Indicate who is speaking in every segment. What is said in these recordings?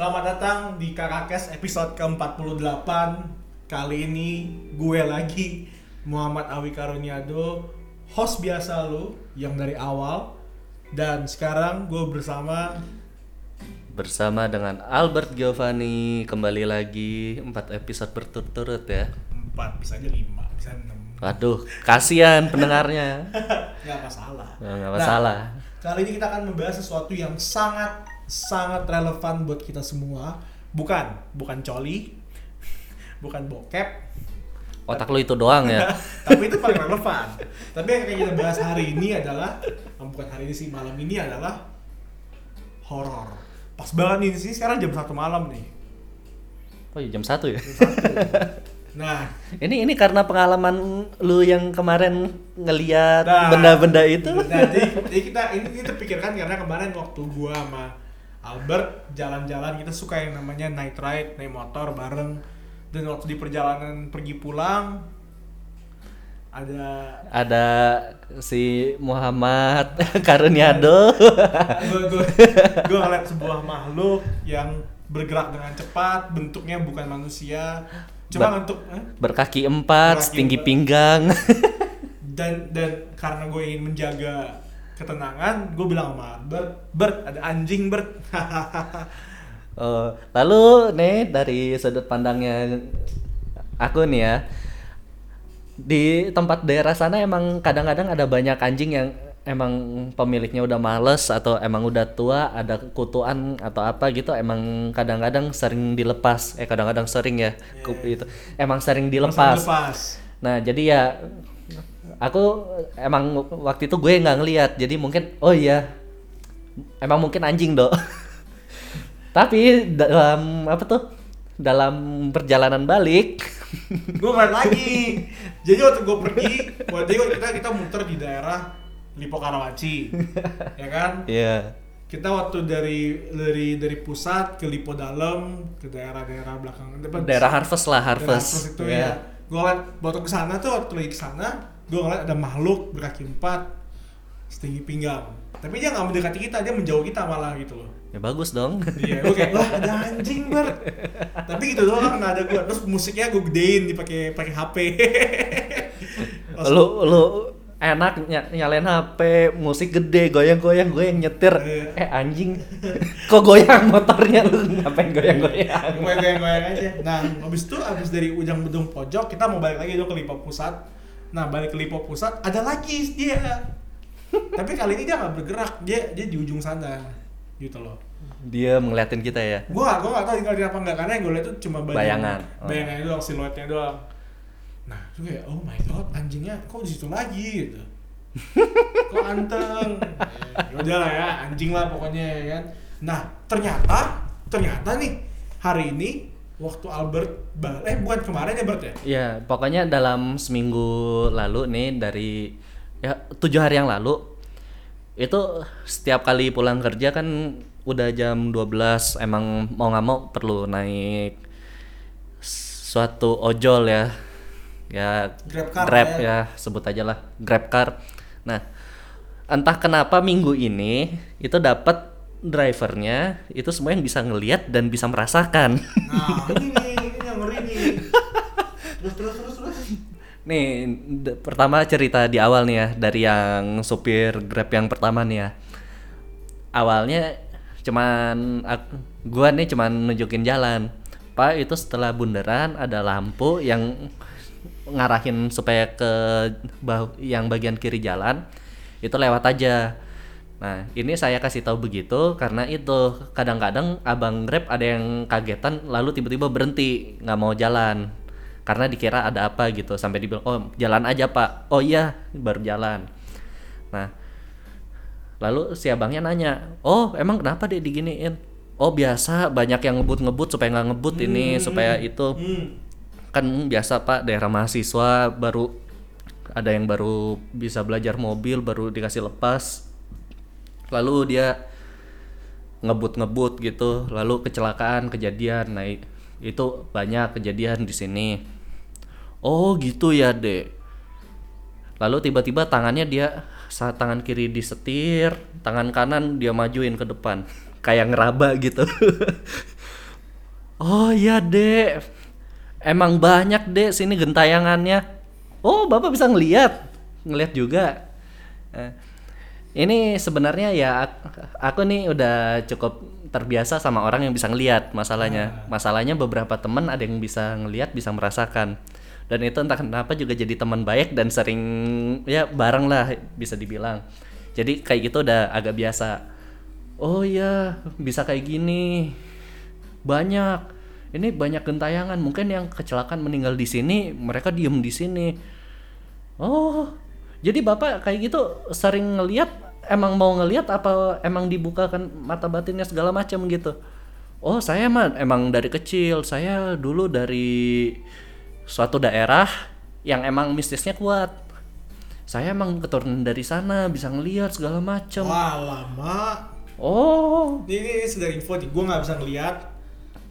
Speaker 1: Selamat datang di Karakes episode ke-48 Kali ini gue lagi Muhammad Awi Karuniado Host biasa lu yang dari awal Dan sekarang gue bersama
Speaker 2: Bersama dengan Albert Giovanni kembali lagi 4 episode berturut-turut ya.
Speaker 1: 4, bisa aja 5, bisa 6
Speaker 2: Waduh, kasihan pendengarnya.
Speaker 1: Gak masalah
Speaker 2: nggak masalah.
Speaker 1: Kali ini kita akan membahas sesuatu yang sangat sangat relevan buat kita semua. Bukan, bukan coli, bukan bokep,
Speaker 2: Otak lu itu doang ya.
Speaker 1: tapi itu paling relevan. Tapi yang kita bahas hari ini adalah, eh, bukan hari ini sih, malam ini adalah horor. Pas banget nih, sini sekarang jam satu malam nih.
Speaker 2: Oh iya jam 1 ya.
Speaker 1: Jam satu. Nah,
Speaker 2: Ini ini karena pengalaman lu yang kemarin ngeliat
Speaker 1: Nah,
Speaker 2: benda-benda itu.
Speaker 1: Nah, jadi, jadi kita ini kita pikirkan karena kemarin waktu gua sama Albert jalan-jalan kita suka yang namanya night ride, naik motor bareng. Dan waktu di perjalanan pergi pulang ada
Speaker 2: Ada si Muhammad Karuniado.
Speaker 1: gue gue ngeliat sebuah makhluk yang bergerak dengan cepat, bentuknya bukan manusia, cuma
Speaker 2: Ba-
Speaker 1: untuk eh?
Speaker 2: Berkaki empat,
Speaker 1: Berkaki
Speaker 2: setinggi
Speaker 1: empat.
Speaker 2: pinggang.
Speaker 1: dan dan karena gue ingin menjaga ketenangan, gue bilang sama Bert ada anjing Bert.
Speaker 2: Oh, lalu nih dari sudut pandangnya aku nih ya di tempat daerah sana emang kadang-kadang ada banyak anjing yang emang pemiliknya udah males atau emang udah tua ada kutuan atau apa gitu emang kadang-kadang sering dilepas eh kadang-kadang sering ya ku- itu emang sering dilepas
Speaker 1: Lepas.
Speaker 2: nah jadi ya aku emang waktu itu gue nggak ngeliat jadi mungkin oh iya emang mungkin anjing dok tapi dalam apa tuh dalam perjalanan balik
Speaker 1: gue ngeliat lagi. Jadi waktu gue pergi, waktu itu kita kita muter di daerah Lipo Karawaci, ya kan?
Speaker 2: Iya
Speaker 1: Kita waktu dari dari dari pusat ke Lipo Dalam ke daerah-daerah belakang depan
Speaker 2: daerah harvest lah
Speaker 1: Daerah
Speaker 2: harvest,
Speaker 1: itu
Speaker 2: Iya.
Speaker 1: ya. Gue waktu ke sana tuh waktu lagi ke sana, gue ngeliat ada makhluk berkaki empat setinggi pinggang. Tapi dia nggak mendekati kita, dia menjauh kita malah gitu loh.
Speaker 2: ya bagus dong
Speaker 1: Iya, gue kayak wah ada anjing ber. Tapi gitu doang nggak ada gue. Terus musiknya gue gedein dipakai pakai HP.
Speaker 2: Lu lu enak ny- nyalain HP musik gede goyang-goyang gue yang nyetir
Speaker 1: Iya.
Speaker 2: eh anjing kok goyang motornya lu ngapain goyang-goyang
Speaker 1: gue goyang-goyang aja. Nah, habis itu habis dari ujung bedung pojok kita mau balik lagi dong ke Lipo Pusat. Nah, balik ke Lipo Pusat ada lagi dia. Tapi kali ini dia nggak bergerak, dia dia di ujung sana, gitu loh.
Speaker 2: dia ngeliatin kita ya
Speaker 1: Gue gak, gue gak tau tinggal di apa enggak karena yang gue lihat tuh cuma bayangan,
Speaker 2: Bayangan. Oh.
Speaker 1: bayangannya doang, siluetnya doang. Nah, gue kayak oh my god, anjingnya kok di situ lagi gitu. kok anteng. Ya udah lah ya, anjing lah pokoknya ya kan. Nah, ternyata ternyata nih hari ini waktu Albert bal eh bukan kemarin ya Bert ya?
Speaker 2: Ya, pokoknya dalam seminggu lalu nih dari ya tujuh hari yang lalu itu setiap kali pulang kerja kan udah jam 12 emang mau nggak mau perlu naik suatu ojol ya ya
Speaker 1: Grab car
Speaker 2: grab
Speaker 1: ya.
Speaker 2: ya sebut aja lah grab car nah entah kenapa minggu ini itu dapat drivernya itu semua yang bisa ngelihat dan bisa merasakan
Speaker 1: Nah, ini nih, ini yang ngeri nih. Terus terus terus terus.
Speaker 2: Nih, pertama cerita di awal nih ya dari yang supir Grab yang pertama nih ya. Awalnya cuman ak- gua nih cuman nunjukin jalan. Pak, itu setelah bundaran ada lampu yang ngarahin supaya ke yang bagian kiri jalan itu lewat aja. Nah, ini saya kasih tahu begitu karena itu. Kadang-kadang abang Grab ada yang kagetan lalu tiba-tiba berhenti nggak mau jalan. Karena dikira ada apa gitu sampai dibilang oh jalan aja pak. Oh iya. Baru jalan. Nah lalu si abangnya nanya oh emang kenapa deh diginiin? Oh biasa banyak yang ngebut-ngebut supaya nggak ngebut ini supaya itu.
Speaker 1: Hmm.
Speaker 2: kan biasa pak daerah mahasiswa baru ada yang baru bisa belajar mobil baru dikasih lepas lalu dia ngebut-ngebut gitu. Lalu kecelakaan kejadian. I- itu banyak kejadian di sini. Oh gitu ya dek. Lalu tiba-tiba tangannya dia saat tangan kiri disetir tangan kanan dia majuin ke depan. Kayak ngeraba gitu. Oh iya dek, emang banyak dek sini gentayangannya. Oh bapak bisa ngeliat, ngeliat juga. Eh, ini sebenarnya ya ak- aku nih udah cukup terbiasa sama orang yang bisa ngeliat masalahnya. Masalahnya beberapa teman ada yang bisa ngeliat, bisa merasakan. Dan itu entah kenapa juga jadi teman baik dan sering ya bareng lah bisa dibilang. Jadi kayak gitu udah agak biasa. Oh iya, bisa kayak gini banyak ini banyak gentayangan mungkin yang kecelakaan meninggal di sini mereka diem di sini oh jadi bapak kayak gitu sering ngeliat emang mau ngeliat apa emang dibukakan mata batinnya segala macam gitu oh saya mah emang dari kecil saya dulu dari suatu daerah yang emang mistisnya kuat saya emang keturunan dari sana bisa ngeliat segala macam
Speaker 1: Wah lama.
Speaker 2: oh
Speaker 1: Ini, ini sudah info nih, gue nggak bisa ngeliat.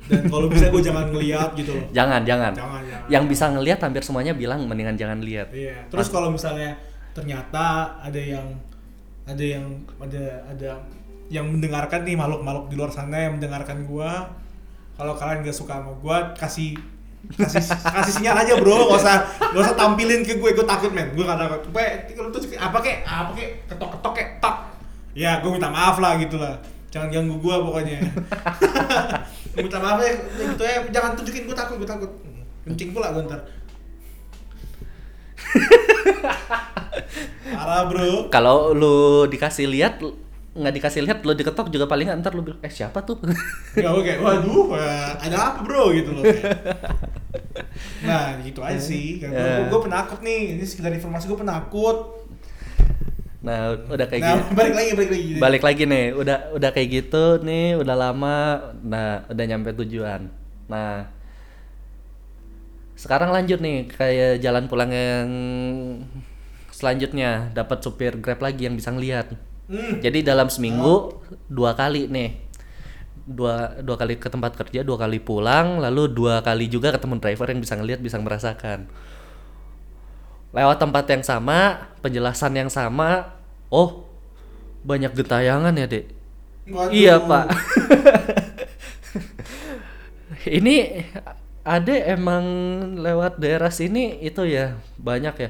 Speaker 1: Dan kalau bisa gue jangan ngeliat gitu loh.
Speaker 2: jangan jangan
Speaker 1: Jangan, jangan.
Speaker 2: yang bisa ngelihat hampir semuanya bilang mendingan jangan lihat
Speaker 1: Iya. Terus kalau misalnya ternyata ada yang ada yang ada ada yang mendengarkan nih makhluk-makhluk di luar sana yang mendengarkan gua. Kalau kalian gak suka sama gua kasih kasih kasih sinyal aja bro. Gak usah gak usah tampilin ke gue gue takut men. Gue gak takut. Lu tuh apa kek? Apa kek? Ketok ketok kek tak. Ya gue minta maaf lah gitu lah jangan ganggu gua pokoknya. Minta maaf ya gitu ya. Jangan tunjukin gue takut gue takut. Kencing pula gue ntar parah bro.
Speaker 2: Kalau lu dikasih lihat nggak dikasih lihat lu diketok juga paling nggak ntar lu bilang eh siapa tuh?
Speaker 1: Ya oke, waduh, wah, ada apa bro? Gitu loh. Nah gitu aja sih, kan
Speaker 2: Ya.
Speaker 1: gue penakut nih, ini sekedar informasi gue penakut.
Speaker 2: nah udah kayak
Speaker 1: Nah
Speaker 2: gitu
Speaker 1: balik lagi, balik lagi.
Speaker 2: balik lagi nih. Udah udah kayak gitu nih udah lama nah udah nyampe tujuan. Nah sekarang lanjut nih kayak jalan pulang yang selanjutnya. Dapat supir grab lagi yang bisa ngeliat
Speaker 1: Hmm.
Speaker 2: jadi dalam seminggu dua kali nih. Dua dua kali ke tempat kerja dua kali pulang lalu dua kali juga ketemu driver yang bisa ngeliat bisa merasakan. Lewat tempat yang sama penjelasan yang sama oh banyak gentayangan ya dek?
Speaker 1: Waduh.
Speaker 2: iya pak. Ini ada emang lewat daerah sini itu ya banyak ya.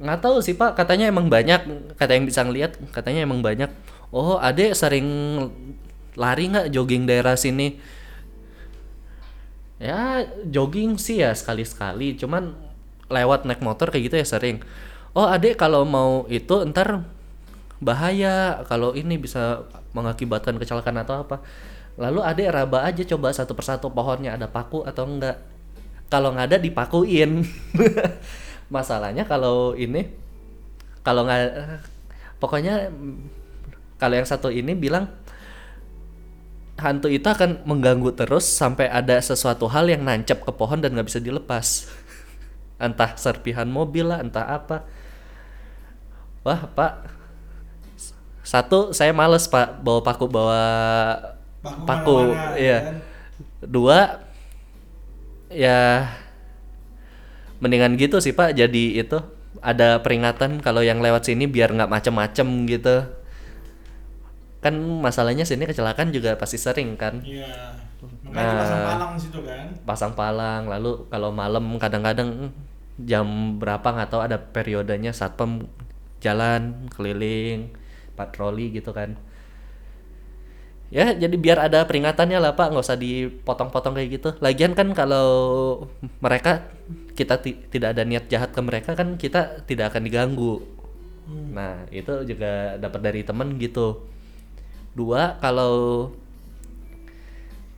Speaker 2: Nggak tahu sih pak katanya emang banyak. Kata yang bisa ngeliat katanya emang banyak. Oh ade sering lari nggak jogging daerah sini? Ya jogging sih ya sekali sekali cuman lewat naik motor kayak gitu ya sering. Oh ade kalau mau itu ntar bahaya. Kalau ini bisa mengakibatkan kecelakaan atau apa lalu ade raba aja coba satu persatu pohonnya ada paku atau enggak? Kalau nggak ada dipakuin. Masalahnya kalau ini kalau nggak pokoknya mm, kalau yang satu ini bilang hantu itu akan mengganggu terus sampai ada sesuatu hal yang nancep ke pohon dan nggak bisa dilepas. Entah serpihan mobil lah entah apa. Wah pak. Satu saya males pak bawa paku bawa
Speaker 1: Paku
Speaker 2: paku
Speaker 1: mana-mana,
Speaker 2: iya
Speaker 1: kan?
Speaker 2: dua ya mendingan gitu sih pak jadi itu ada peringatan kalau yang lewat sini biar nggak macem-macem gitu kan masalahnya sini kecelakaan juga pasti sering kan
Speaker 1: Iya.
Speaker 2: Nah.
Speaker 1: palang di situ kan.
Speaker 2: pasang palang lalu kalau malam kadang-kadang jam berapa nggak tahu ada periodenya satpam jalan keliling patroli gitu kan ya jadi biar ada peringatannya lah pak. Nggak usah dipotong-potong kayak gitu. Lagian kan kalau mereka kita ti- tidak ada niat jahat ke mereka kan kita tidak akan diganggu. Nah itu juga dapat dari temen gitu. Dua kalau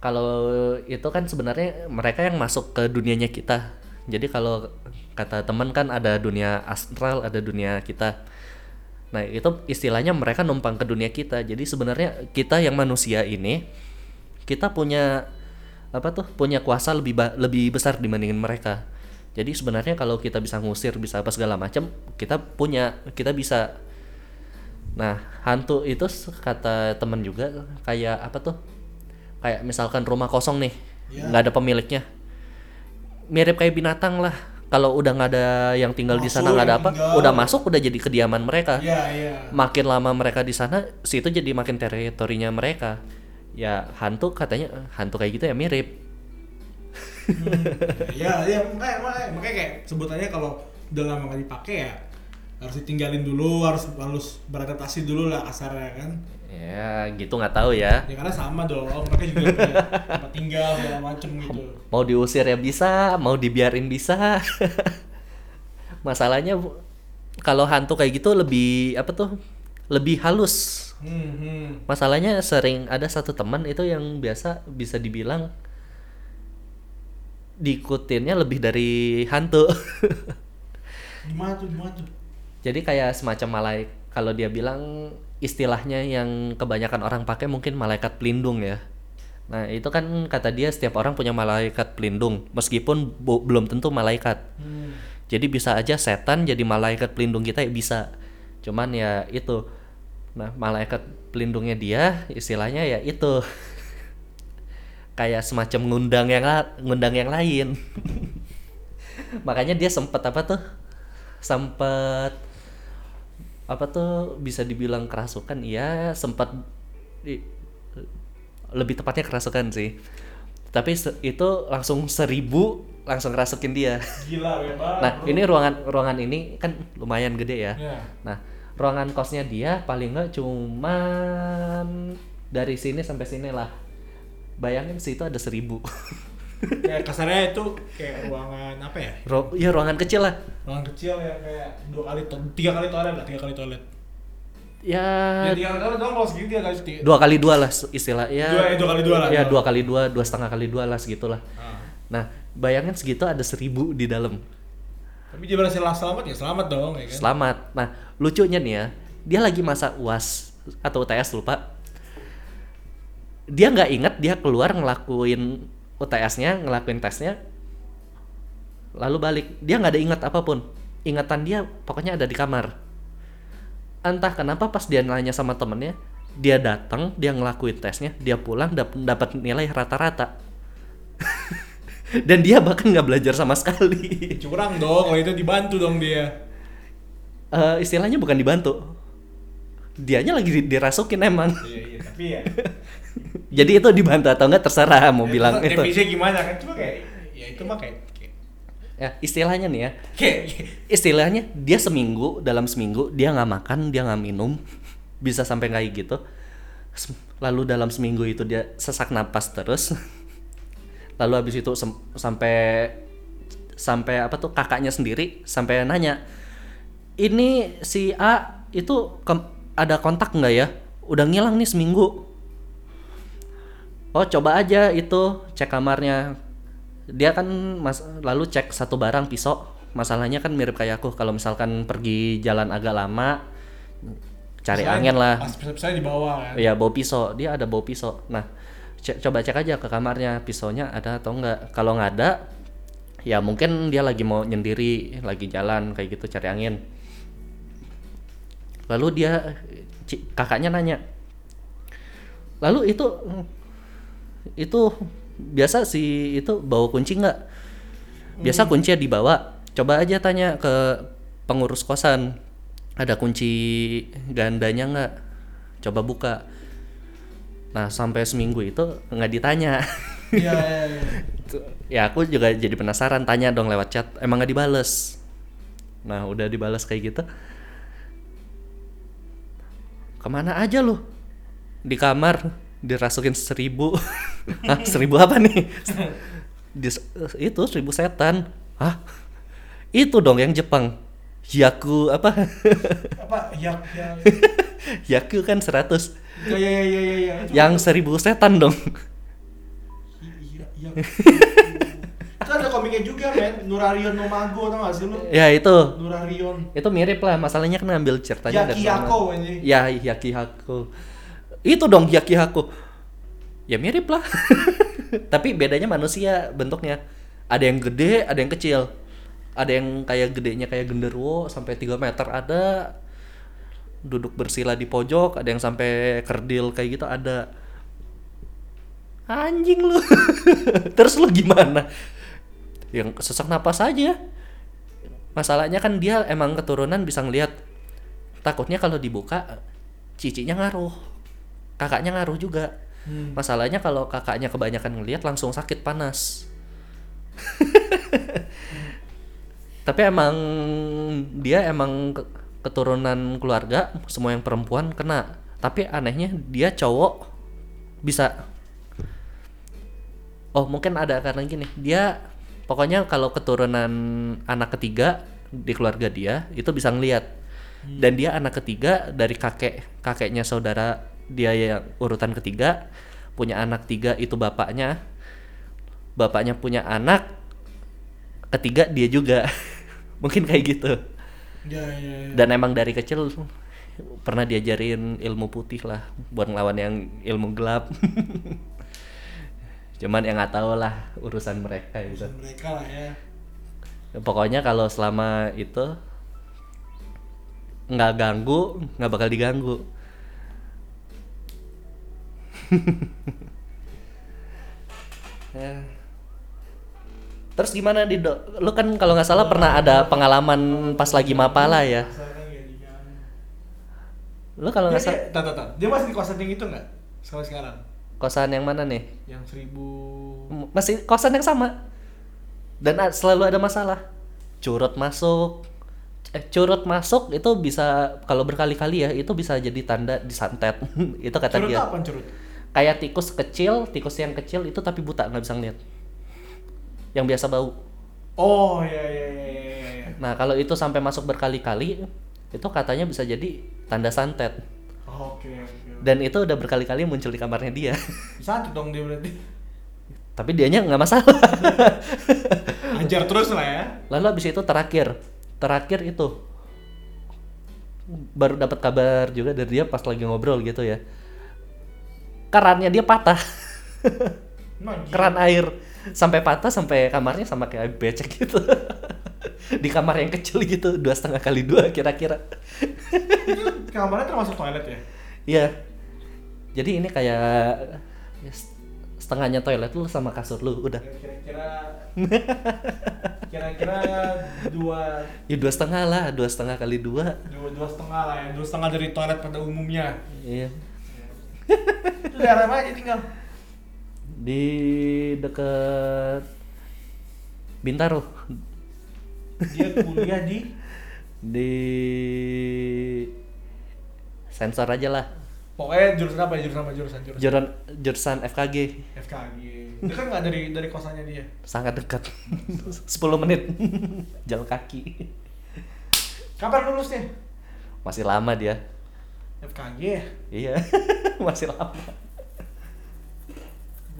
Speaker 2: kalau itu kan sebenarnya mereka yang masuk ke dunianya kita. Jadi kalau kata teman kan ada dunia astral ada dunia kita nah itu istilahnya mereka numpang ke dunia kita jadi sebenarnya kita yang manusia ini kita punya apa tuh punya kuasa lebih lebih besar dibandingin mereka jadi sebenarnya kalau kita bisa ngusir bisa apa segala macam kita punya kita bisa Nah, hantu itu kata temen juga kayak apa tuh? Kayak misalkan rumah kosong nih,
Speaker 1: Iya.
Speaker 2: nggak ada pemiliknya. Mirip kayak binatang lah. Kalau udah nggak ada yang tinggal di sana nggak ada apa,
Speaker 1: tinggal.
Speaker 2: udah masuk udah jadi kediaman mereka.
Speaker 1: Iya, iya.
Speaker 2: Makin lama mereka di sana, situ jadi makin teritorinya mereka. ya hantu katanya hantu kayak gitu ya mirip
Speaker 1: ya ya makanya, makanya, makanya kayak sebutannya kalau udah lama gak dipakai ya harus ditinggalin dulu harus harus beradaptasi dulu lah kasarnya kan?
Speaker 2: Ya gitu nggak tahu ya.
Speaker 1: Ya karena sama dong mereka juga punya tempat tinggal segala macem gitu.
Speaker 2: Mau diusir ya bisa mau dibiarin bisa. Masalahnya kalau hantu kayak gitu lebih apa tuh lebih halus.
Speaker 1: Hmm, hmm.
Speaker 2: masalahnya sering ada satu teman itu yang biasa bisa dibilang diikutinnya lebih dari hantu.
Speaker 1: Gimana tuh gimana tuh
Speaker 2: jadi kayak semacam malaikat kalau dia bilang istilahnya yang kebanyakan orang pakai mungkin malaikat pelindung ya. Nah itu kan kata dia setiap orang punya malaikat pelindung meskipun belum tentu malaikat.
Speaker 1: Hmm.
Speaker 2: jadi bisa aja setan jadi malaikat pelindung kita ya bisa. Cuman ya itu nah malaikat pelindungnya dia istilahnya ya itu. Kayak semacam ngundang yang la- ngundang yang lain. Makanya dia sempet apa tuh? Sempet apa tuh bisa dibilang kerasukan iya sempat lebih tepatnya kerasukan sih tapi se- itu langsung seribu langsung kerasukin dia
Speaker 1: gila bebas
Speaker 2: Nah, ini ruangan ruangan ini kan lumayan gede ya.
Speaker 1: ya
Speaker 2: Nah, ruangan kosnya dia paling nggak cuman dari sini sampai sini lah. Bayangin situ ada seribu.
Speaker 1: kayak kasarnya itu kayak ruangan apa ya
Speaker 2: Ru- ya ruangan kecil lah.
Speaker 1: ruangan kecil ya kayak dua kali tiga kali toilet lah tiga kali toilet
Speaker 2: Ya
Speaker 1: ya tiga kali toilet doang kalau segini tiga kali tiga
Speaker 2: dua kali dua lah istilah ya.
Speaker 1: Dua- eh, dua kali dua lah.
Speaker 2: Ya dua kali dua, dua setengah kali dua lah segitulah.
Speaker 1: Ah.
Speaker 2: Nah, bayangin segitu ada seribu di dalam.
Speaker 1: tapi dia berhasil selamat ya selamat dong ya kan
Speaker 2: Selamat. Nah, lucunya nih ya, dia lagi masa UAS atau UTS lupa. Dia nggak inget dia keluar ngelakuin UTS-nya, ngelakuin tesnya, lalu balik. Dia nggak ada ingat apa pun. Ingatan dia pokoknya ada di kamar. Entah kenapa pas dia nanya sama temennya, dia datang, dia ngelakuin tesnya, dia pulang dap- dapat nilai rata-rata. Dan dia bahkan nggak belajar sama sekali.
Speaker 1: curang dong kalau itu dibantu dong dia
Speaker 2: Eh, istilahnya bukan dibantu dianya lagi di- dirasukin emang
Speaker 1: iya iya tapi ya
Speaker 2: jadi itu dibantu atau enggak terserah mau bilang itu.
Speaker 1: definisinya gimana kan? Cuma kayak ya itu mah kayak
Speaker 2: ya istilahnya nih ya. Istilahnya dia seminggu dalam seminggu dia nggak makan dia nggak minum bisa sampai kayak gitu. Lalu dalam seminggu itu dia sesak napas terus. Lalu habis itu sampai sampai apa tuh kakaknya sendiri sampai nanya ini si A itu ada kontak nggak ya? Udah ngilang nih seminggu oh coba aja itu cek kamarnya. Dia kan mas lalu cek satu barang pisau. Masalahnya kan mirip kayak aku kalau misalkan pergi jalan agak lama cari
Speaker 1: Misalnya-
Speaker 2: angin lah.
Speaker 1: misalnya di bawah kan?
Speaker 2: Ya bawa pisau. Dia ada bawa pisau. Nah cek- coba cek aja ke kamarnya pisaunya ada atau enggak. Kalau nggak ada ya mungkin dia lagi mau nyendiri lagi jalan kayak gitu cari angin. Lalu dia kakaknya nanya lalu itu itu biasa sih itu bawa kunci nggak? Biasa kunci dibawa. Coba aja tanya ke pengurus kosan. Ada kunci gandanya nggak? Coba buka. Nah sampai seminggu itu nggak ditanya.
Speaker 1: Iya iya iya.
Speaker 2: Ya aku juga jadi penasaran tanya dong lewat chat. Emang nggak dibales? Nah udah dibales kayak gitu. Ke mana aja lu? Di kamar dirasukin seribu. Hah, seribu apa nih? Dis- itu seribu setan. Hah? itu dong yang Jepang. Yaku apa?
Speaker 1: Apa? Ya ya.
Speaker 2: Yaku kan 100
Speaker 1: ya ya ya ya ya, ya.
Speaker 2: yang seribu setan dong.
Speaker 1: Iya iya. Itu ada komiknya juga men. Nurarion no Mago tau gak sih lu?
Speaker 2: Ya itu.
Speaker 1: Nurarion.
Speaker 2: Itu mirip lah. Masalahnya kan ngambil ceritanya dari sana.
Speaker 1: Yakiyako anjing.
Speaker 2: Ya, Yakihaku. Itu dong Yakihaku. Ya mirip lah. Tapi bedanya manusia bentuknya. Ada yang gede, ada yang kecil. Ada yang kayak gedenya kayak genderuwo sampai 3 meter ada. Duduk bersila di pojok, ada yang sampai kerdil kayak gitu ada. Anjing lu. Terus lu gimana? Yang sesak napas aja. Masalahnya kan dia emang keturunan bisa ngelihat takutnya kalau dibuka cicinya ngaruh kakaknya ngaruh juga
Speaker 1: Hmm.
Speaker 2: Masalahnya kalau kakaknya kebanyakan ngelihat langsung sakit panas. Tapi emang dia emang ke- keturunan keluarga semua yang perempuan kena. Tapi anehnya dia cowok bisa. Oh mungkin ada karena gini dia pokoknya kalau keturunan anak ketiga di keluarga dia itu bisa ngelihat dan dia anak ketiga dari kakek kakeknya saudara dia yang urutan ketiga punya anak tiga itu bapaknya. Bapaknya punya anak ketiga dia juga. Mungkin kayak gitu.
Speaker 1: Ya, ya, ya.
Speaker 2: dan emang dari kecil pernah diajarin ilmu putih lah buat ngelawan yang ilmu gelap. Cuman yang nggak tahu lah urusan mereka itu
Speaker 1: Urusan mereka lah ya.
Speaker 2: pokoknya kalau selama itu nggak ganggu nggak bakal diganggu Ya. terus gimana di lu kan kalau nggak salah pernah ada pengalaman pas lagi mapala ya lu kalau nggak salah
Speaker 1: tar. Dia masih di kosan yang itu nggak? Sekarang sekarang.
Speaker 2: kosan yang mana nih
Speaker 1: Yang seribu.
Speaker 2: Masih kosan yang sama dan selalu ada masalah curut masuk eh, curut masuk itu bisa kalau berkali-kali ya itu bisa jadi tanda disantet itu kata
Speaker 1: Curut
Speaker 2: dia
Speaker 1: apa curut?
Speaker 2: Kayak tikus kecil tikus yang kecil itu tapi buta nggak bisa ngeliat yang biasa bau
Speaker 1: Oh ya ya ya ya ya. ya.
Speaker 2: nah kalau itu sampai masuk berkali-kali itu katanya bisa jadi tanda santet
Speaker 1: Oh, Oke oke.
Speaker 2: dan itu udah berkali-kali muncul di kamarnya dia
Speaker 1: Satu dong dia berarti.
Speaker 2: tapi dianya nggak masalah
Speaker 1: Ajar terus lah ya.
Speaker 2: lalu abis itu terakhir terakhir itu baru dapat kabar juga dari dia pas lagi ngobrol gitu ya kerannya dia patah. Keran air. Sampai patah sampai kamarnya sama kayak becek gitu. Di kamar yang kecil gitu dua setengah kali dua kira-kira.
Speaker 1: Kamarnya termasuk toilet ya?
Speaker 2: Iya. Jadi ini kayak ya, setengahnya toilet lu sama kasur lu udah.
Speaker 1: Kira-kira kira-kira dua
Speaker 2: ya dua setengah lah dua setengah kali dua.
Speaker 1: dua dua setengah lah ya dua setengah dari toilet pada umumnya.
Speaker 2: Iya
Speaker 1: itu daerah mana tinggal?
Speaker 2: Di deket Bintaro.
Speaker 1: Dia kuliah di?
Speaker 2: Di sensor aja lah.
Speaker 1: Pokoknya jurusan apa ya? Jurusan apa? Jurusan jurusan.
Speaker 2: Jurusan jurusan FKG
Speaker 1: FKG kan nggak dari dari kosannya dia?
Speaker 2: Sangat dekat. 10 menit. Jalan kaki.
Speaker 1: Kapan lulusnya?
Speaker 2: Masih lama dia
Speaker 1: FKG ya
Speaker 2: iya. Masih lama.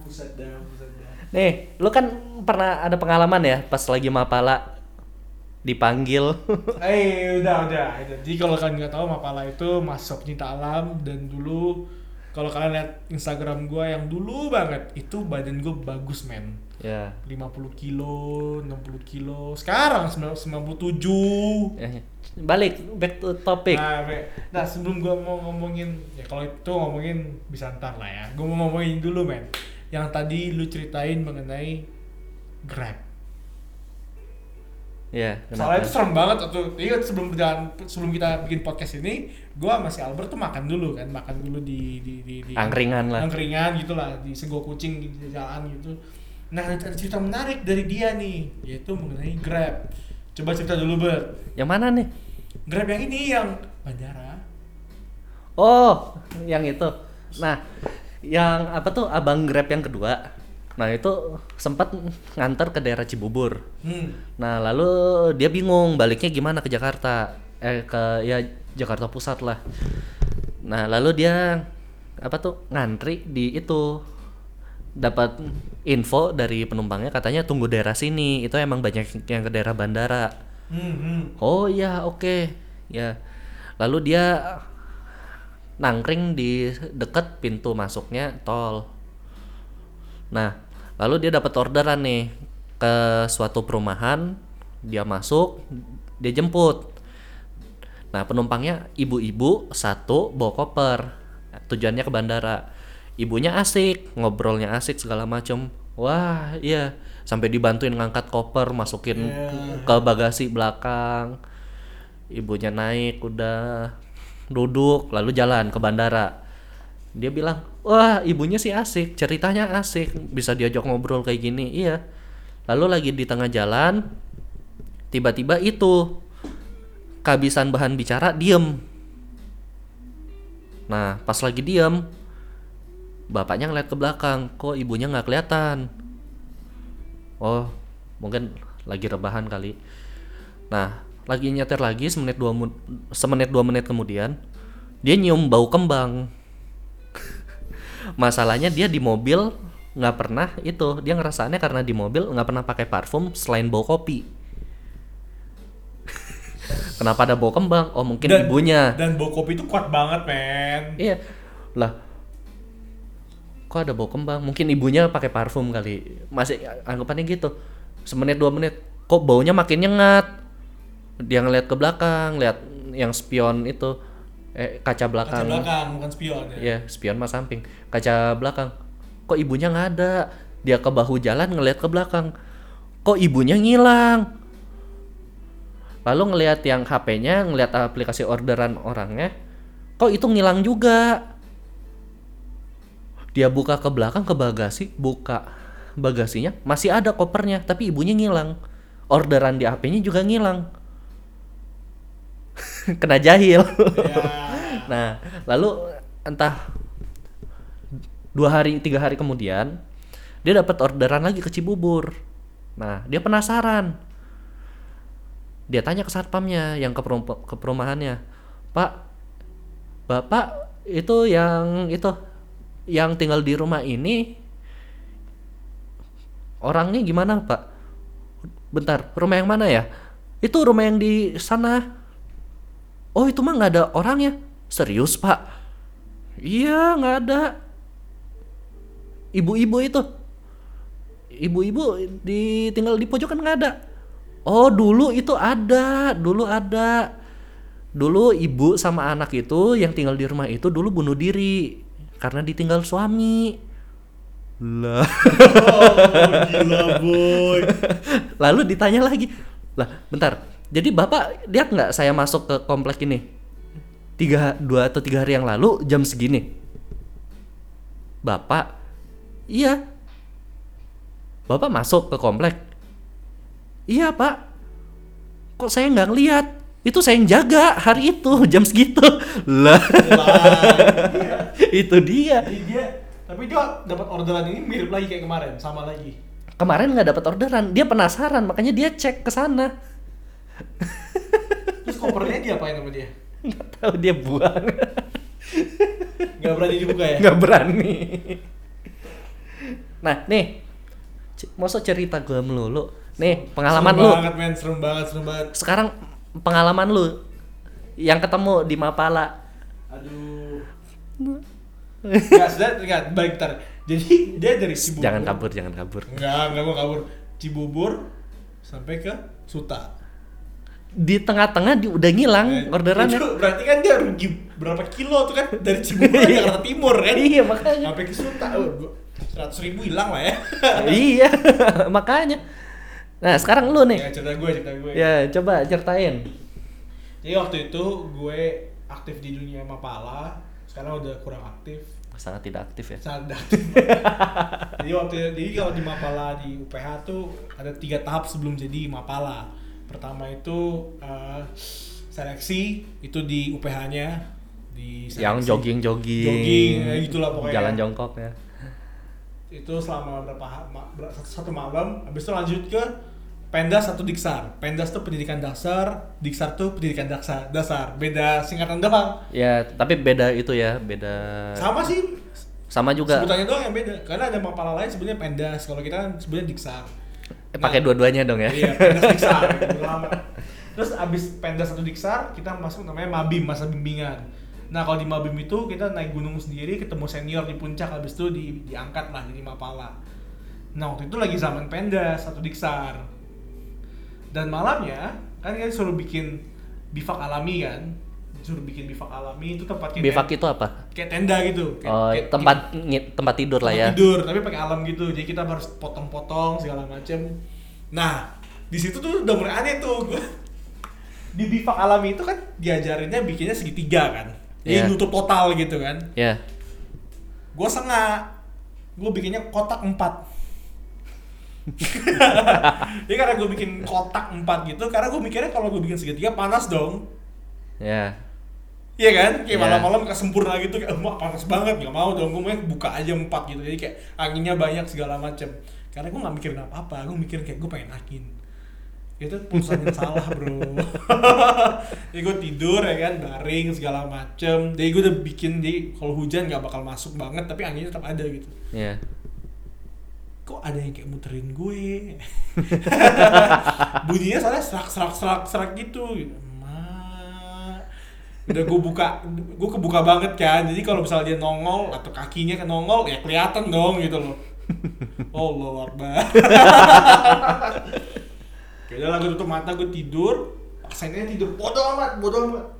Speaker 1: Buset dah buset dah.
Speaker 2: Nih lu kan pernah ada pengalaman ya pas lagi mapala dipanggil?
Speaker 1: Eh udah udah. Jadi kalau kalian nggak tahu Mapala itu masuk pecinta alam dan dulu kalau kalian lihat Instagram gua yang dulu banget itu badan gue bagus men.
Speaker 2: Ya
Speaker 1: 50 kilo, 60 kilo. Sekarang 9- 97.
Speaker 2: Eh, balik back to topic
Speaker 1: Nah, nah sebelum gua mau ngomongin ya kalau itu ngomongin bisa ntar lah ya. Gua mau ngomongin dulu men. Yang tadi lu ceritain mengenai Grab.
Speaker 2: ya
Speaker 1: Soalnya itu serem banget tuh. Ingat sebelum berjalan sebelum kita bikin podcast ini, gua sama si Albert tuh makan dulu kan, makan dulu di di di, di
Speaker 2: Angkringan lah.
Speaker 1: Angkringan gitu lah, di sego kucing di jalan gitu. Nah, ada cerita menarik dari dia nih, yaitu mengenai Grab. Coba cerita dulu, Bert.
Speaker 2: yang mana nih
Speaker 1: Grab yang ini yang bandara.
Speaker 2: Oh, yang itu. Nah, yang apa tuh abang Grab yang kedua. Nah, itu sempat nganter ke daerah Cibubur.
Speaker 1: Hmm.
Speaker 2: Nah, lalu dia bingung baliknya gimana ke Jakarta. Eh ke ya Jakarta Pusat lah. Nah, lalu dia apa tuh ngantri di itu dapat info dari penumpangnya katanya tunggu daerah sini. Itu emang banyak yang ke daerah bandara.
Speaker 1: Hmm, hmm.
Speaker 2: Oh iya oke ya lalu dia nangkring di deket pintu masuknya tol nah lalu dia dapat orderan nih ke suatu perumahan dia masuk dia jemput nah penumpangnya ibu-ibu satu bawa koper tujuannya ke bandara ibunya asik ngobrolnya asik segala macem. Wah iya. Sampai dibantuin ngangkat koper masukin
Speaker 1: Yeah.
Speaker 2: ke bagasi belakang. Ibunya naik udah. Duduk lalu jalan ke bandara. Dia bilang wah ibunya sih asik ceritanya asik. Bisa diajak ngobrol kayak gini. Iya. Lalu lagi di tengah jalan tiba-tiba itu kehabisan bahan bicara diem. Nah pas lagi diem bapaknya ngeliat ke belakang kok ibunya nggak kelihatan? Oh mungkin lagi rebahan kali. Nah lagi nyetir lagi semenit dua semenit dua menit kemudian dia nyium bau kembang. Masalahnya dia di mobil nggak pernah itu dia ngerasaannya karena di mobil nggak pernah pakai parfum selain bau kopi. Kenapa ada bau kembang? Oh mungkin
Speaker 1: Dan-
Speaker 2: ibunya.
Speaker 1: Dan bau kopi itu kuat banget, men.
Speaker 2: iya. Lah kok ada bau kembang mungkin ibunya pakai parfum kali masih anggapannya gitu semenit dua menit kok baunya makin nyengat dia ngeliat ke belakang lihat yang spion itu eh kaca
Speaker 1: Kaca
Speaker 2: belakang
Speaker 1: belakang, bukan spion ya.
Speaker 2: Iya, spion mas samping. Kaca belakang. Kok ibunya nggak ada? Dia ke bahu jalan ngeliat ke belakang. Kok ibunya ngilang? Lalu ngeliat yang HP-nya, ngeliat aplikasi orderan orangnya. Kok itu ngilang juga? Dia buka ke belakang ke bagasi, buka bagasinya, masih ada kopernya, tapi ibunya ngilang. Orderan di HP-nya juga ngilang. Kena jahil.
Speaker 1: Ya.
Speaker 2: Nah, lalu entah dua hari tiga hari kemudian dia dapat orderan lagi ke Cibubur. Nah, dia penasaran. Dia tanya ke satpamnya yang ke, perum- ke perumahannya, Pak, bapak itu yang itu yang tinggal di rumah ini orangnya gimana Pak? Bentar, rumah yang mana ya? Itu rumah yang di sana. Oh itu mah nggak ada orangnya. Serius pak? Iya nggak ada. Ibu-ibu itu. Ibu-ibu di tinggal di pojokan nggak ada. Oh dulu itu ada, dulu ada. Dulu ibu sama anak itu yang tinggal di rumah itu dulu bunuh diri karena ditinggal suami. Lah.
Speaker 1: Oh, gila, boy.
Speaker 2: Lalu ditanya lagi, lah bentar, jadi bapak lihat nggak saya masuk ke komplek ini? Tiga, dua atau tiga hari yang lalu jam segini. Bapak, iya. Bapak masuk ke komplek. Iya pak. Kok saya nggak ngeliat? Itu saya yang jaga hari itu jam segitu. Lah,
Speaker 1: iya.
Speaker 2: itu dia.
Speaker 1: Jadi dia tapi dia dapat orderan ini mirip lagi kayak kemarin, sama lagi.
Speaker 2: Kemarin nggak dapat orderan, dia penasaran, makanya dia cek ke sana.
Speaker 1: Terus kopernya dia apain sama dia?
Speaker 2: Nggak tahu dia buang.
Speaker 1: Gak berani dibuka ya?
Speaker 2: nggak berani nah nih masa cerita gue melulu nih pengalaman
Speaker 1: serem
Speaker 2: lu
Speaker 1: banget men, serem banget, serem banget.
Speaker 2: sekarang pengalaman lu yang ketemu di Mapala
Speaker 1: Aduh. Enggak, sudah, enggak, baik ntar. Jadi dia dari Cibubur.
Speaker 2: jangan kabur jangan kabur
Speaker 1: Enggak, enggak mau kabur. Cibubur sampai ke Suta.
Speaker 2: di tengah-tengah di, udah ngilang
Speaker 1: Eh,
Speaker 2: orderannya
Speaker 1: Itu berarti kan dia rugi berapa kilo tuh kan dari Cibubur ke Jakarta Timur kan?
Speaker 2: iya makanya
Speaker 1: Sampai ke Suta, oh, seratus ribu hilang lah ya.
Speaker 2: iya makanya nah sekarang lu nih
Speaker 1: ya cerita gue, cerita gue.
Speaker 2: ya coba ceritain
Speaker 1: Jadi waktu itu gue aktif di dunia Mapala, sekarang udah kurang aktif.
Speaker 2: sangat tidak aktif ya
Speaker 1: sangat aktif. jadi waktu jadi kalau di Mapala di UPH tuh ada tiga tahap sebelum jadi Mapala. Pertama itu eh, seleksi itu di UPH-nya di
Speaker 2: yang jogging jogging
Speaker 1: Jogging, ya gitulah pokoknya.
Speaker 2: jalan jongkok ya
Speaker 1: Itu selama berapa satu, malam, habis itu lanjut ke Pendas atau Diksar. Pendas tuh pendidikan dasar, Diksar tuh pendidikan dasar. Dasar, beda singkatan doang.
Speaker 2: ya tapi beda itu ya beda
Speaker 1: Sama sih,
Speaker 2: sama juga
Speaker 1: sebutannya doang yang beda. Karena ada Mapala lain sebenarnya Pendas, kalau kita kan sebenarnya Diksar.
Speaker 2: Eh, pakai dua-duanya dong ya
Speaker 1: Iya, Pendas Diksar. Terus abis Pendas atau Diksar, kita masuk namanya Mabim, masa bimbingan. Nah kalau di Mabim itu kita naik gunung sendiri, ketemu senior di puncak, abis itu di, diangkat lah jadi Mapala. Nah waktu itu lagi zaman Pendas atau Diksar. Dan malamnya, kan kita suruh bikin bivak alami kan. Suruh bikin bivak alami, itu tempat kayak
Speaker 2: bivak itu apa
Speaker 1: kayak tenda gitu. Kayak-
Speaker 2: oh
Speaker 1: kayak-
Speaker 2: tempat tempat tidur lah ya
Speaker 1: tempat tidur tapi pakai alam gitu jadi kita harus potong-potong segala macem nah di situ tuh udah mulai aneh tuh di bivak alami itu kan diajarinnya bikinnya segitiga kan jadi
Speaker 2: Iya.
Speaker 1: nutup total gitu kan
Speaker 2: ya
Speaker 1: gue sengak gue bikinnya kotak empat Jadi karena gue bikin kotak empat gitu, karena gue mikirnya kalau gue bikin segitiga panas dong.
Speaker 2: Ya.
Speaker 1: Iya kan? Kayak
Speaker 2: Iya.
Speaker 1: malam-malam kayak sempurna gitu, kayak "Wah, panas banget, gak mau dong. Gue mau buka aja empat gitu, jadi kayak anginnya banyak segala macem. Karena gue gak mikirin apa-apa, gue mikirin kayak gue pengen angin. Itu putusan yang salah bro. jadi gue tidur ya kan, baring segala macem. Jadi gue udah bikin, jadi kalau hujan gak bakal masuk banget, tapi anginnya tetap ada gitu.
Speaker 2: Ya.
Speaker 1: kok ada yang kayak muterin gue bunyinya soalnya serak serak serak serak gitu Ma. udah gue buka gue kebuka banget kan jadi kalau misalnya dia nongol atau kakinya kan nongol ya kelihatan dong gitu loh oh Allah Akbar Oke, udah lah gue tutup mata gue tidur. Aksennya tidur. Bodoh amat bodoh amat.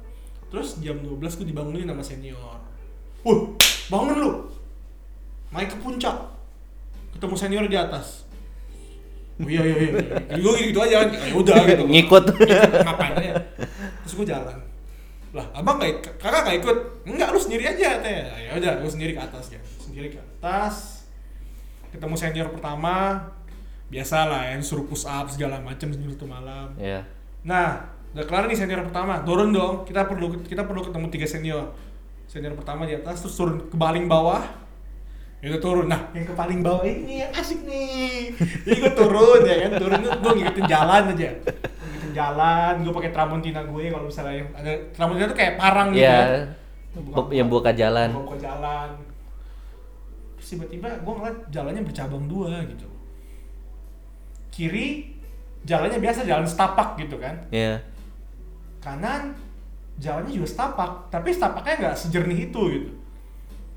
Speaker 1: Terus jam 12 gue dibangunin sama senior. Wah, bangun lu. Naik ke puncak. Ketemu senior di atas. Oh iya iya iya gue gitu, gitu aja kan. Ya udah gitu.
Speaker 2: Ngikut.
Speaker 1: ngapain aja. Terus gue jalan. Lah abang nggak ik- kakak nggak ikut? Enggak lu sendiri aja teh ya udah gue sendiri ke atas ya. Sendiri ke atas. Ketemu senior pertama biasa lah yang suruh push up segala macam satu malam
Speaker 2: Ya.
Speaker 1: Nah, udah kelar nih senior pertama. Turun dong. Kita perlu kita perlu ketemu tiga senior. Senior pertama di atas terus turun ke paling bawah. Ya udah turun. Nah, yang ke paling bawah ini yang asik nih. Jadi gue turun ya kan, turun gue ngikutin jalan aja. Ngikutin jalan, gue pakai tramontina gue kalau misalnya yang ada tramontina tuh kayak parang gitu
Speaker 2: Ya.
Speaker 1: kan.
Speaker 2: Bu- Yang buka jalan.
Speaker 1: Buka jalan. Terus tiba-tiba gue ngeliat jalannya bercabang dua gitu. Kiri jalannya biasa jalan setapak gitu kan
Speaker 2: Ya.
Speaker 1: kanan jalannya juga setapak tapi setapaknya nggak sejernih itu gitu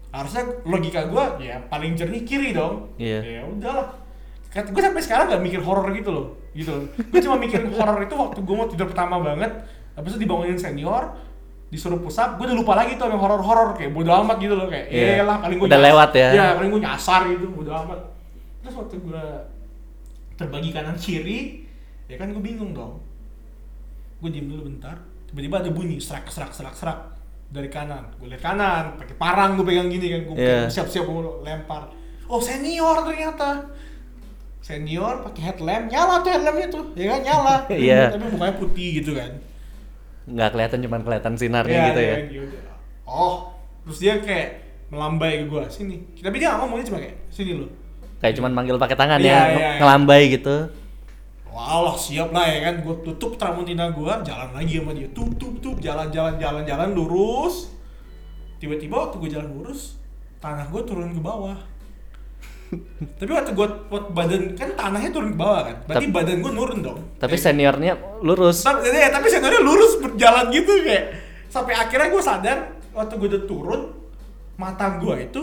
Speaker 1: harusnya logika gua ya paling jernih kiri dong
Speaker 2: Iya.
Speaker 1: ya udahlah gue sampai sekarang nggak mikir horor gitu loh gitu gue cuma mikirin horor itu waktu gue mau tidur pertama banget habis itu dibangunin senior disuruh pusat gue udah lupa lagi tuh yang horor-horor kayak bodo amat gitu loh kayak
Speaker 2: Iya.
Speaker 1: iya lah paling gue
Speaker 2: Udah lewat ya.
Speaker 1: ya paling gue nyasar gitu bodo amat terus waktu gue terbagi kanan kiri ya kan gue bingung dong gue diem dulu bentar tiba-tiba ada bunyi serak serak serak serak dari kanan gue lihat kanan pakai parang gue pegang gini kan gue
Speaker 2: Iya.
Speaker 1: siap-siap mau lempar oh senior ternyata senior pakai headlamp nyala tuh headlampnya tuh ya kan nyala
Speaker 2: Iya.
Speaker 1: tapi mukanya putih gitu kan
Speaker 2: Nggak kelihatan cuman kelihatan sinarnya
Speaker 1: Iya,
Speaker 2: gitu
Speaker 1: iya,
Speaker 2: ya.
Speaker 1: gitu. oh terus dia kayak melambai ke gue sini tapi dia nggak ngomongnya cuma kayak sini lo
Speaker 2: Kayak cuman manggil pakai tangan
Speaker 1: Iya,
Speaker 2: ya,
Speaker 1: iya, iya.
Speaker 2: ngelambai gitu.
Speaker 1: Walah siap lah ya kan, gue tutup tramontina gue, jalan lagi sama dia, tup tup tup, jalan jalan jalan jalan lurus. Tiba-tiba waktu gue jalan lurus, tanah gue turun ke bawah. Tapi waktu gue badan kan tanahnya turun ke bawah kan, berarti
Speaker 2: Tap-
Speaker 1: badan gue nurun dong.
Speaker 2: Tapi
Speaker 1: Eh,
Speaker 2: seniornya lurus.
Speaker 1: tapi, ya, tapi sebenarnya lurus berjalan gitu kayak sampai akhirnya gue sadar waktu gue udah turun mata gue itu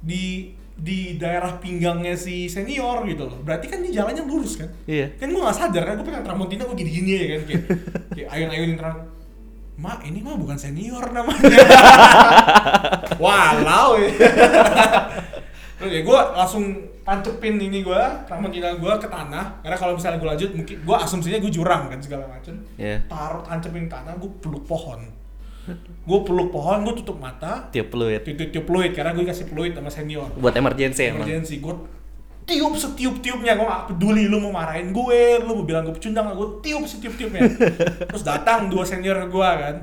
Speaker 1: di di daerah pinggangnya si senior gitu loh. Berarti kan dia jalannya lurus kan?
Speaker 2: Iya.
Speaker 1: kan gue gak sadar kan gue pegang tramontina gue gini-gini ya kan kayak, kayak ayun-ayunin terang. Mak ini mah bukan senior namanya. Walau ya. Terus ya gue langsung tancepin ini gue tramontina gue ke tanah. Karena kalau misalnya gue lanjut mungkin gue asumsinya gue jurang kan segala macem.
Speaker 2: Iya.
Speaker 1: taruh tancepin ke tanah gue peluk pohon gue peluk pohon gue tutup mata.
Speaker 2: Tiup fluid.
Speaker 1: tiup tiup fluid karena gue kasih fluid sama senior.
Speaker 2: Buat emergency emang.
Speaker 1: emergency gue tiup setiup tiupnya gue gak peduli lu mau marahin gue lu mau bilang gue pecundang gue tiup setiup tiupnya terus datang dua senior gue kan.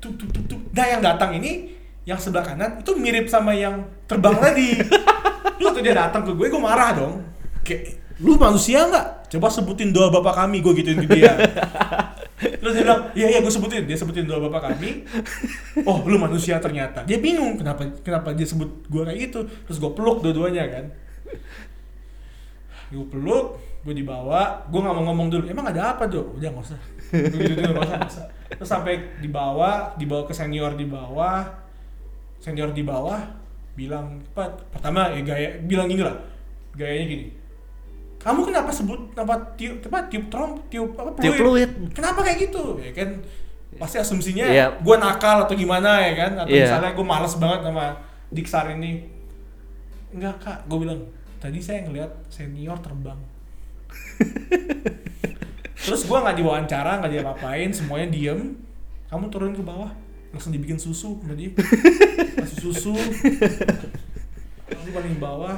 Speaker 1: Tup tup tup tup. Nah yang datang ini yang sebelah kanan itu mirip sama yang terbang tadi. Terus waktu dia datang ke gue gue marah dong. Kayak lu manusia nggak coba sebutin doa bapak kami gue gituin ke dia. Terus dia bilang iya iya gue sebutin. Dia sebutin doa bapak kami. Oh lu manusia ternyata. Dia bingung kenapa kenapa dia sebut gue kayak gitu? Terus gue peluk dua-duanya kan. Gue peluk gue dibawa. Gue nggak mau ngomong dulu. Emang ada apa tuh udah nggak usah. Gue gitu dulu nggak usah terus sampai dibawa dibawa ke senior di bawah. Senior di bawah bilang apa pertama ya gaya bilang gini lah. Gayanya gini kamu kenapa sebut kenapa tiup apa tiup trom tiup apa
Speaker 2: Tiup fluid.
Speaker 1: kenapa kayak gitu? Ya kan pasti asumsinya
Speaker 2: Iya.
Speaker 1: gue nakal atau gimana ya kan? Atau
Speaker 2: Iya.
Speaker 1: misalnya gue males banget sama Diksar ini. Enggak kak. Gue bilang tadi saya ngeliat senior terbang. Terus gue nggak diwawancara nggak diapa-apain semuanya diem. Kamu turun ke bawah langsung dibikin susu sama dia kasih susu. Di paling bawah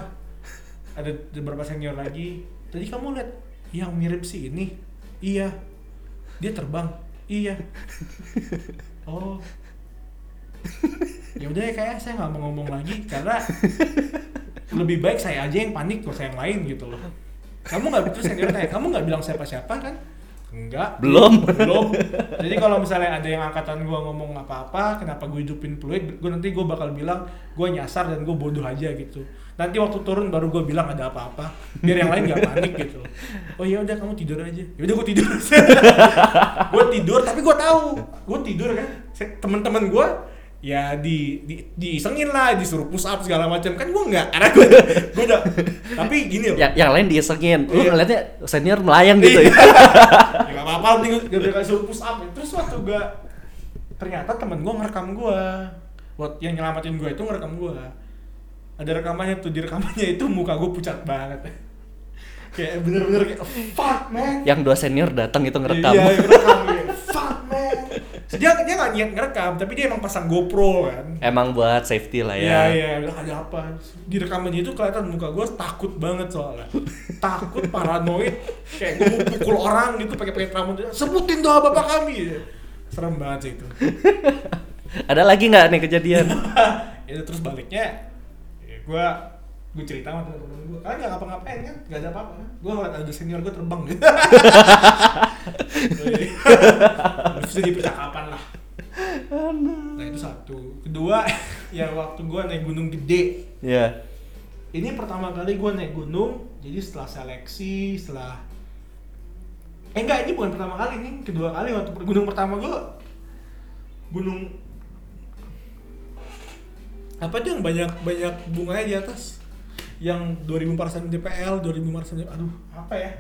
Speaker 1: ada beberapa senior lagi. Tadi kamu lihat yang mirip si ini. Iya. Dia terbang. Iya. Oh. Ya udah ya kayak saya nggak mau ngomong lagi karena lebih baik saya aja yang panik kalau saya yang lain gitu loh. Kamu nggak betul senior kayak kamu nggak bilang siapa siapa kan? Enggak
Speaker 2: Belum.
Speaker 1: belum. Jadi kalau misalnya ada yang angkatan gua ngomong apa-apa kenapa gue hidupin peluit gue nanti gue bakal bilang gue nyasar dan gue bodoh aja gitu nanti waktu turun baru gue bilang ada apa-apa. Biar yang lain nggak panik gitu. Oh iya udah kamu tidur aja. Ya udah gue tidur. Gue tidur tapi gue tahu. Gue tidur kan. Teman-teman gue ya di, di diisengin lah disuruh push up segala macam. Kan gue nggak karena gue gue udah tapi gini loh.
Speaker 2: Yang, yang lain diisengin. Lu
Speaker 1: Iya.
Speaker 2: ngeliatnya senior melayang gitu ya.
Speaker 1: Ya gak apa-apa penting gue udah kasih push up. Terus waktu gue ternyata temen gue ngerekam gue buat yang nyelamatin gue itu ngerekam gue ada rekamannya tuh di rekamannya itu muka gue pucat banget. Kayak bener-bener kayak fuck man.
Speaker 2: Yang dua senior datang itu ngerekam.
Speaker 1: Iya ngerekam kayak, fuck man. Dia dia nggak niat ngerekam tapi dia emang pasang GoPro kan.
Speaker 2: Emang buat safety lah
Speaker 1: Iya
Speaker 2: ya.
Speaker 1: Iya, bilang ada apa? Di rekamannya itu kelihatan muka gue takut banget soalnya, takut paranoid, kayak gue mau pukul orang gitu pakai pakai rambut. Sebutin doa bapak kami. Serem banget sih itu.
Speaker 2: ada lagi nggak nih kejadian?
Speaker 1: Itu terus baliknya, ya gue gue cerita sama temen-temen gue, kalian nggak ngapa-ngapain kan? Gak ada apa-apa. Gue ngeliat ada senior gue terbang gitu. Terus jadi percakapan lah. Nah itu satu. Kedua, ya waktu gue naik gunung gede,
Speaker 2: ya
Speaker 1: ini pertama kali gue naik gunung jadi setelah seleksi setelah eh enggak ini bukan pertama kali nih kedua kali waktu gunung pertama gue gunung apa tuh yang banyak banyak bunganya di atas? Yang 2000 DPL 2000 DPL aduh. Apa ya?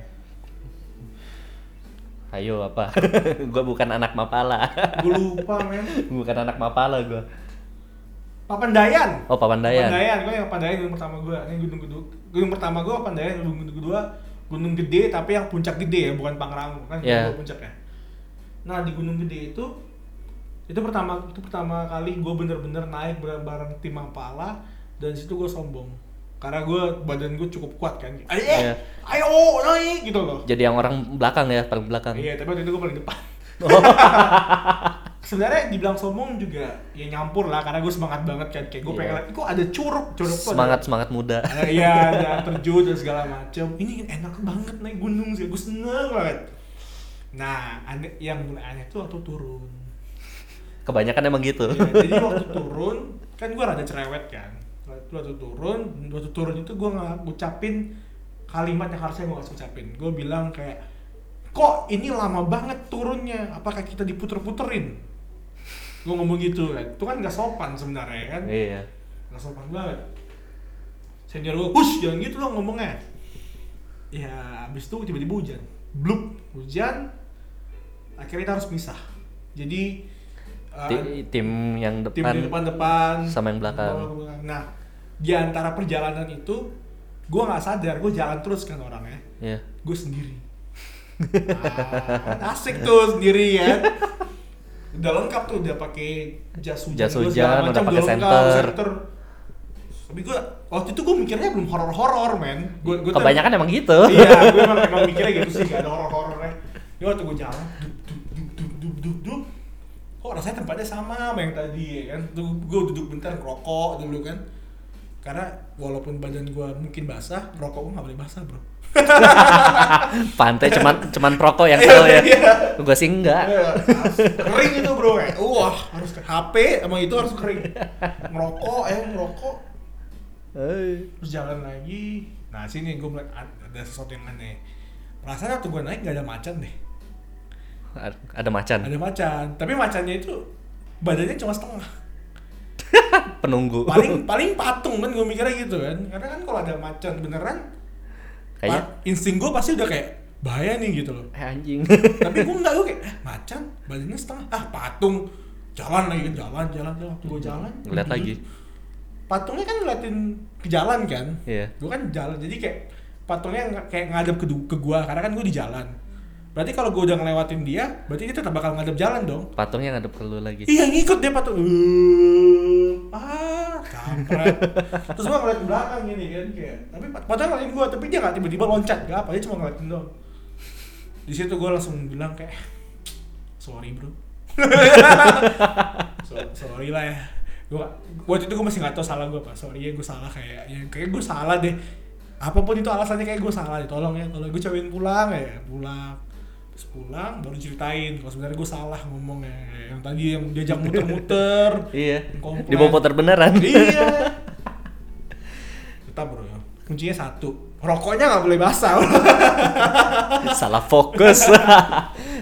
Speaker 2: Ayo apa? Gue bukan anak mapala.
Speaker 1: Gue lupa men.
Speaker 2: Bukan anak mapala gue
Speaker 1: Papandayan.
Speaker 2: Oh papandayan.
Speaker 1: Papandayan, gue yang Papandayan gunung pertama gue. Ini gunung gunung gunung pertama gue Papandayan, gunung gunung kedua gunung gede tapi yang puncak gede ya, bukan Pangrango. Kan yeah. puncaknya. Nah di gunung gede itu itu pertama itu pertama kali gue bener-bener naik bareng, bareng tim Ampala dan situ gue sombong karena gue badan gue cukup kuat kan. Ayo,
Speaker 2: Iya.
Speaker 1: ayo naik gitu loh.
Speaker 2: jadi yang orang belakang ya paling belakang
Speaker 1: Iya, tapi waktu itu gue paling depan. Sebenarnya dibilang sombong juga ya nyampur lah karena gue semangat banget kan kayak gue
Speaker 2: Iya.
Speaker 1: pengen lihat, kok ada curug curug tuh ada-
Speaker 2: semangat semangat muda
Speaker 1: ada iya ada terjun dan segala macem ini enak banget naik gunung sih gue seneng banget nah aneh, yang mulai aneh tuh waktu turun
Speaker 2: kebanyakan emang gitu.
Speaker 1: Ya, jadi waktu turun kan gue rada cerewet kan. Waktu, turun waktu turun itu gue nggak ngucapin kalimat yang harusnya gue nggak ucapin gue bilang kayak kok ini lama banget turunnya? Apakah kita diputer-puterin? Gue ngomong gitu kan. Itu kan nggak sopan sebenarnya kan?
Speaker 2: Iya.
Speaker 1: Nggak sopan banget. Senior gue hush jangan gitu dong ngomongnya. Ya abis itu tiba-tiba hujan. Bluk hujan. Akhirnya kita harus pisah. Jadi
Speaker 2: Ti- tim yang
Speaker 1: tim di
Speaker 2: depan
Speaker 1: depan-depan.
Speaker 2: sama yang belakang.
Speaker 1: nah di antara perjalanan itu gue nggak sadar gue jalan terus kan orangnya.
Speaker 2: Ya
Speaker 1: gue sendiri. Ah, asik tuh sendiri ya. Udah lengkap tuh udah pakai jas hujan
Speaker 2: Jas hujan, udah pakai
Speaker 1: lengkap,
Speaker 2: senter.
Speaker 1: tapi gue waktu itu gue mikirnya belum horor horor men gue gue
Speaker 2: kebanyakan emang gitu.
Speaker 1: Iya gue emang, emang mikirnya gitu sih gak ada horor horornya ini waktu gue jalan duk duk duk duk duk duk kok rasanya tempatnya sama sama yang tadi ya kan? Tuh gue duduk bentar ngerokok dulu kan. Karena walaupun badan gue mungkin basah rokok gue gak boleh basah bro.
Speaker 2: Pantai cuman cuman rokok yang tahu ya?
Speaker 1: Iya.
Speaker 2: gue sih enggak.
Speaker 1: Iya, kering itu bro ya? Wah harus HP sama itu harus kering. Ngerokok ya ngerokok. Terus jalan lagi. Nah sini gue ad- ada sesuatu yang aneh. Perasaan waktu gue naik gak ada macan deh
Speaker 2: ada macan.
Speaker 1: Ada macan tapi macannya itu badannya cuma setengah.
Speaker 2: Penunggu.
Speaker 1: Paling paling patung kan gue mikirnya gitu kan. Karena kan kalau ada macan beneran
Speaker 2: kayaknya
Speaker 1: pa- insting gue pasti udah kayak bahaya nih gitu loh.
Speaker 2: Eh anjing.
Speaker 1: Tapi gue enggak gue kayak eh, macan badannya setengah. Ah patung. Jalan lagi kan jalan jalan jalan. Waktu gue jalan.
Speaker 2: Ngeliat
Speaker 1: duduk.
Speaker 2: lagi.
Speaker 1: patungnya kan ngeliatin ke jalan kan.
Speaker 2: Iya.
Speaker 1: gue kan jalan jadi kayak patungnya ng- kayak ngadep ke, ke gua karena kan gue di jalan berarti kalau gue udah ngelewatin dia berarti dia tetap bakal ngadep jalan dong.
Speaker 2: Patungnya ngadep ke lu lagi.
Speaker 1: Iya ngikut dia patung. Uh, ah kampret. Terus gue ngeliat ke belakang gini kan kayak tapi padahal ngeliatin gue tapi dia nggak tiba-tiba loncat. Gak apa dia cuma ngeliatin doang. Di situ gue langsung bilang kayak sorry bro. So, sorry lah ya. Gue waktu itu gue masih nggak tahu salah gue apa. Sorry ya gue salah kayak ya kayak gue salah deh. Apa pun itu alasannya kayak gue salah deh. Tolong ya tolong. Gue cobain pulang ya pulang terus pulang baru ceritain kalau sebenarnya gue salah ngomongnya yang tadi yang diajak muter-muter
Speaker 2: Iya.
Speaker 1: Komplain.
Speaker 2: Di bawah putar beneran.
Speaker 1: iya tetap bro ya kuncinya satu rokoknya nggak boleh basah
Speaker 2: Salah fokus.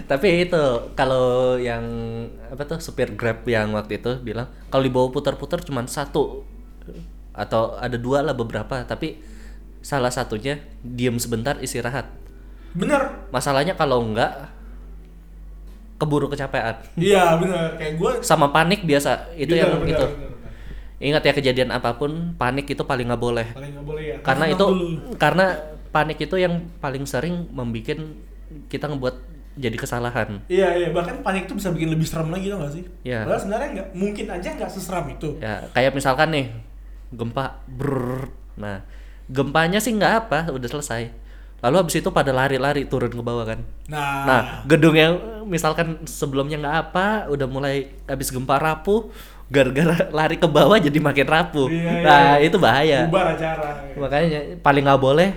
Speaker 2: Tapi itu kalau yang apa tuh supir Grab yang waktu itu bilang kalau dibawa putar-putar cuma satu atau ada dua lah beberapa tapi salah satunya diem sebentar istirahat.
Speaker 1: Bener
Speaker 2: Masalahnya kalau enggak keburu kecapean
Speaker 1: iya bener kayak gue
Speaker 2: sama panik biasa itu
Speaker 1: Bener,
Speaker 2: yang
Speaker 1: bener,
Speaker 2: itu.
Speaker 1: bener.
Speaker 2: Ingat ya kejadian apa pun panik itu paling nggak boleh.
Speaker 1: paling nggak boleh ya
Speaker 2: karena itu
Speaker 1: dulu.
Speaker 2: karena panik itu yang paling sering membuat kita ngebuat jadi kesalahan
Speaker 1: Iya iya bahkan panik itu bisa bikin lebih seram lagi tau gak sih?
Speaker 2: Iya.
Speaker 1: Padahal sebenarnya nggak mungkin aja nggak seseram itu.
Speaker 2: ya kayak misalkan nih gempa brrrr. nah gempanya sih nggak apa udah selesai lalu habis itu pada lari-lari turun ke bawah kan
Speaker 1: Nah,
Speaker 2: nah gedung yang misalkan sebelumnya nggak apa udah mulai habis gempa rapuh gara-gara lari ke bawah jadi makin rapuh
Speaker 1: Iya, iya.
Speaker 2: nah itu bahaya
Speaker 1: bubar acara.
Speaker 2: makanya paling nggak boleh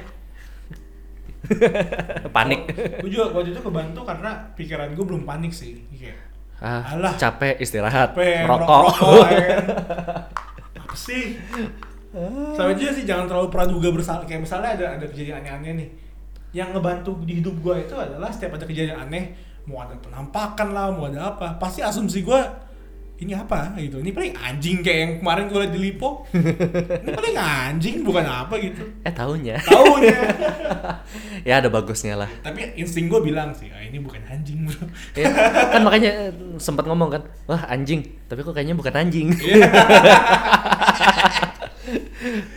Speaker 2: panik
Speaker 1: Gue juga waktu itu kebantu karena pikiran gue belum panik sih. Kayak
Speaker 2: ah,
Speaker 1: Alah.
Speaker 2: capek istirahat
Speaker 1: apa
Speaker 2: rokok
Speaker 1: rokok ya kan? Apa sih? Sama juga sih jangan terlalu praduga bersalah. Kayak misalnya ada ada kejadian aneh-aneh nih. Yang ngebantu di hidup gue itu adalah setiap ada kejadian aneh, mau ada penampakan lah, mau ada apa, pasti asumsi gue ini apa gitu. Ini paling anjing kayak yang kemarin gue liat di Lipo. ini paling anjing bukan apa gitu.
Speaker 2: eh tahunya
Speaker 1: Taunya.
Speaker 2: ya ada bagusnya lah
Speaker 1: Tapi insting gue bilang sih, ah, ini bukan anjing bro.
Speaker 2: ya, kan makanya eh, sempat ngomong kan wah anjing tapi kok kayaknya bukan anjing Eh,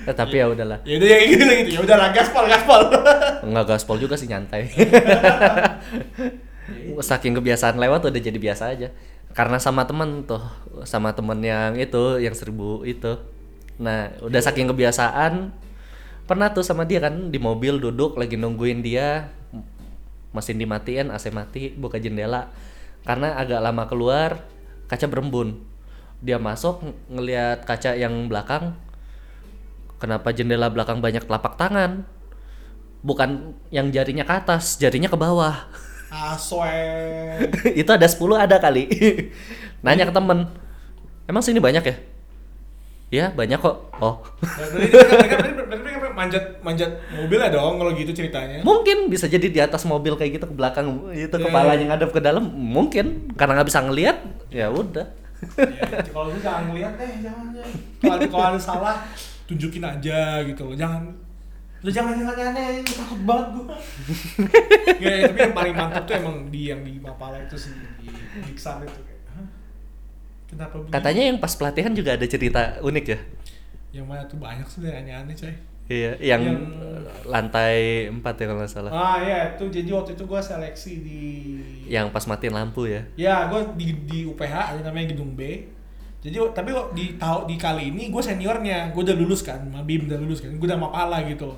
Speaker 2: tapi ya udahlah.
Speaker 1: Ya udah ya gitu gitu. Ya udah lah gaspol gaspol.
Speaker 2: nggak gaspol juga sih nyantai. Saking kebiasaan lewat udah jadi biasa aja. Karena sama temen tuh sama temen yang itu yang seribu itu. Nah udah saking kebiasaan pernah tuh sama dia kan di mobil duduk lagi nungguin dia. Mesin dimatiin AC mati buka jendela. Karena agak lama keluar kaca berembun. Dia masuk ng- ngelihat kaca yang belakang kenapa jendela belakang banyak telapak tangan? Bukan yang jarinya ke atas jarinya ke bawah.
Speaker 1: Aswe.
Speaker 2: itu ada 10 ada kali. Nanya ke temen. Emang sini banyak ya? Iya banyak kok. Oh.
Speaker 1: Berarti mereka, manjat manjat mobil ya dong kalau gitu ceritanya.
Speaker 2: mungkin bisa jadi di atas mobil kayak gitu ke belakang itu
Speaker 1: Iya.
Speaker 2: kepalanya ngadep ke dalam mungkin. Karena nggak bisa ngelihat ya udah.
Speaker 1: Ya, kalau lu jangan ngeliat deh, jangan kalau ada salah, tunjukin aja gitu loh. Jangan lu jangan yang aneh-aneh, ini takut banget gua. ya, ya, tapi yang paling mantap tuh emang di yang di Mapala itu sih di Diksan itu kayak. Hah? Kenapa begini?
Speaker 2: katanya yang pas pelatihan juga ada cerita unik ya
Speaker 1: yang mana tuh banyak sih aneh-aneh coy.
Speaker 2: iya yang,
Speaker 1: Yang-
Speaker 2: lantai 4 ya kalau nggak salah
Speaker 1: Ah iya, itu jadi waktu itu gua seleksi di
Speaker 2: yang pas matiin lampu ya
Speaker 1: Ya, gue di, di UPH ada namanya gedung B. Jadi tapi kok di tahu di kali ini gue seniornya, gue udah lulus kan, Mabim udah lulus kan, gue udah mapala gitu.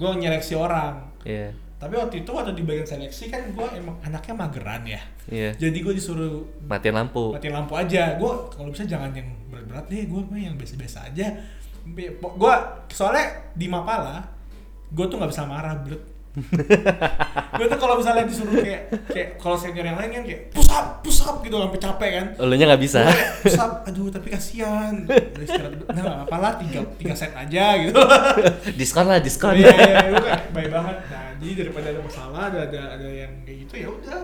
Speaker 1: Gue nyeleksi orang.
Speaker 2: iya
Speaker 1: Tapi waktu itu waktu di bagian seleksi kan gue emang anaknya mageran ya.
Speaker 2: iya
Speaker 1: Jadi gue disuruh
Speaker 2: matiin lampu
Speaker 1: matiin lampu aja. Gue kalau bisa jangan yang berat-berat deh, gue mah yang biasa-biasa aja. Gue soalnya di mapala, gue tuh nggak bisa marah, bro. Gue tuh kalau misalnya disuruh kayak kayak kalau senior yang lain kan kayak push up push up gitu sampai capek kan.
Speaker 2: Lu nya nggak bisa.
Speaker 1: Gua kayak, push up aduh tapi kasihan. Udah istirahat nah nggak apa lah tiga tiga set aja gitu.
Speaker 2: Diskon lah diskon.
Speaker 1: Iya iya gue kayak baik banget. Nah jadi daripada ada masalah ada ada ada yang kayak gitu ya udah.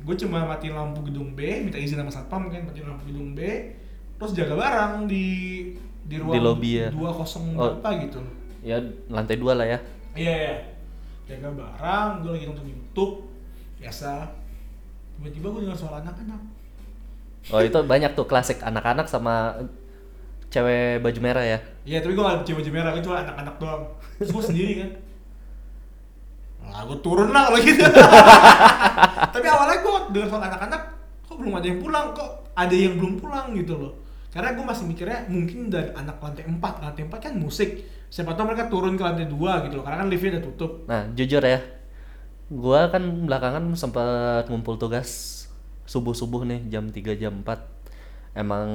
Speaker 1: Gue cuma matiin lampu gedung B minta izin sama satpam kan matiin lampu gedung B. Terus jaga barang di di ruang
Speaker 2: Di lobby ya?
Speaker 1: dua kosong
Speaker 2: Oh.
Speaker 1: berapa gitu.
Speaker 2: Ya lantai dua lah ya.
Speaker 1: Iya, iya. Jaga barang, gue lagi nonton YouTube, biasa. Tiba-tiba gue dengar suara anak-anak.
Speaker 2: oh itu banyak tuh klasik anak-anak sama cewek baju merah ya
Speaker 1: Iya, tapi gue gak cewek baju merah, gue cuma anak-anak doang. Terus gue sendiri kan. Nah, gue turun lah kalau gitu. tapi awalnya gue dengar suara anak-anak, kok belum ada yang pulang, kok ada yang belum pulang gitu loh. karena gue masih mikirnya mungkin dari anak lantai 4 lantai 4 kan musik siapa tahu mereka turun ke lantai 2 gitu loh karena kan liftnya udah tutup
Speaker 2: Nah, jujur ya. Gua kan belakangan sempat ngumpul tugas subuh-subuh nih jam 3 jam 4. Emang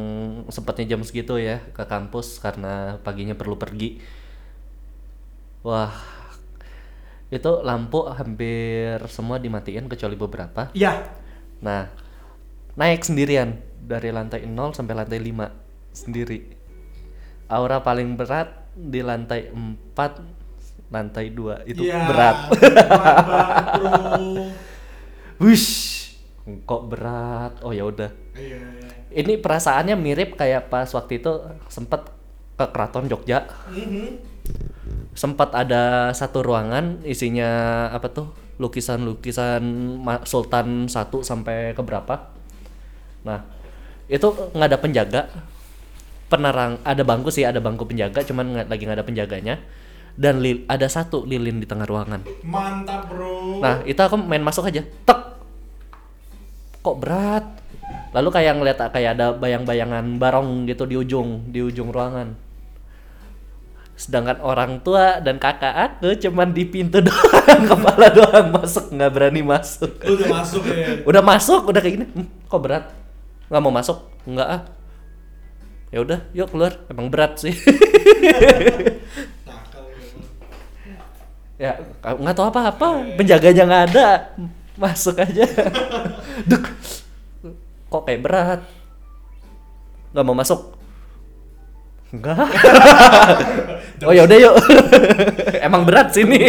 Speaker 2: sempatnya jam segitu ya ke kampus karena paginya perlu pergi. Wah. Itu lampu hampir semua dimatiin kecuali beberapa.
Speaker 1: iya
Speaker 2: Nah, naik sendirian dari lantai 0 sampai lantai 5 sendiri. Aura paling berat di lantai 4 lantai 2 itu
Speaker 1: Iya,
Speaker 2: berat. Wish, kok berat? Oh ya udah.
Speaker 1: iya iya.
Speaker 2: Ini perasaannya mirip kayak pas waktu itu sempet ke Keraton Jogja.
Speaker 1: Mhm.
Speaker 2: Sempat ada satu ruangan isinya apa tuh? Lukisan-lukisan Sultan 1 sampai ke berapa? Nah, itu nggak ada penjaga. Penerang ada bangku sih, ada bangku penjaga, cuman nggak lagi nggak ada penjaganya. Dan li- ada satu lilin di tengah ruangan.
Speaker 1: mantap bro
Speaker 2: Nah, itu aku main masuk aja. Tek. Kok berat? Lalu kayak ngeliat kayak ada bayang-bayangan barong gitu di ujung, di ujung ruangan. Sedangkan orang tua dan kakak aku cuman di pintu doang, kepala doang masuk, nggak berani masuk.
Speaker 1: Udah masuk ya
Speaker 2: Udah masuk, udah kayak gini. "Hmm, kok berat? Nggak mau masuk? Nggak ah. Ya udah, yuk keluar. Emang berat sih.
Speaker 1: lu.
Speaker 2: ya nggak tahu apa-apa. Penjaganya nggak ada. Masuk aja. Duk. Kok kayak berat? Nggak mau masuk? Enggak oh ya udah yuk. Emang berat sini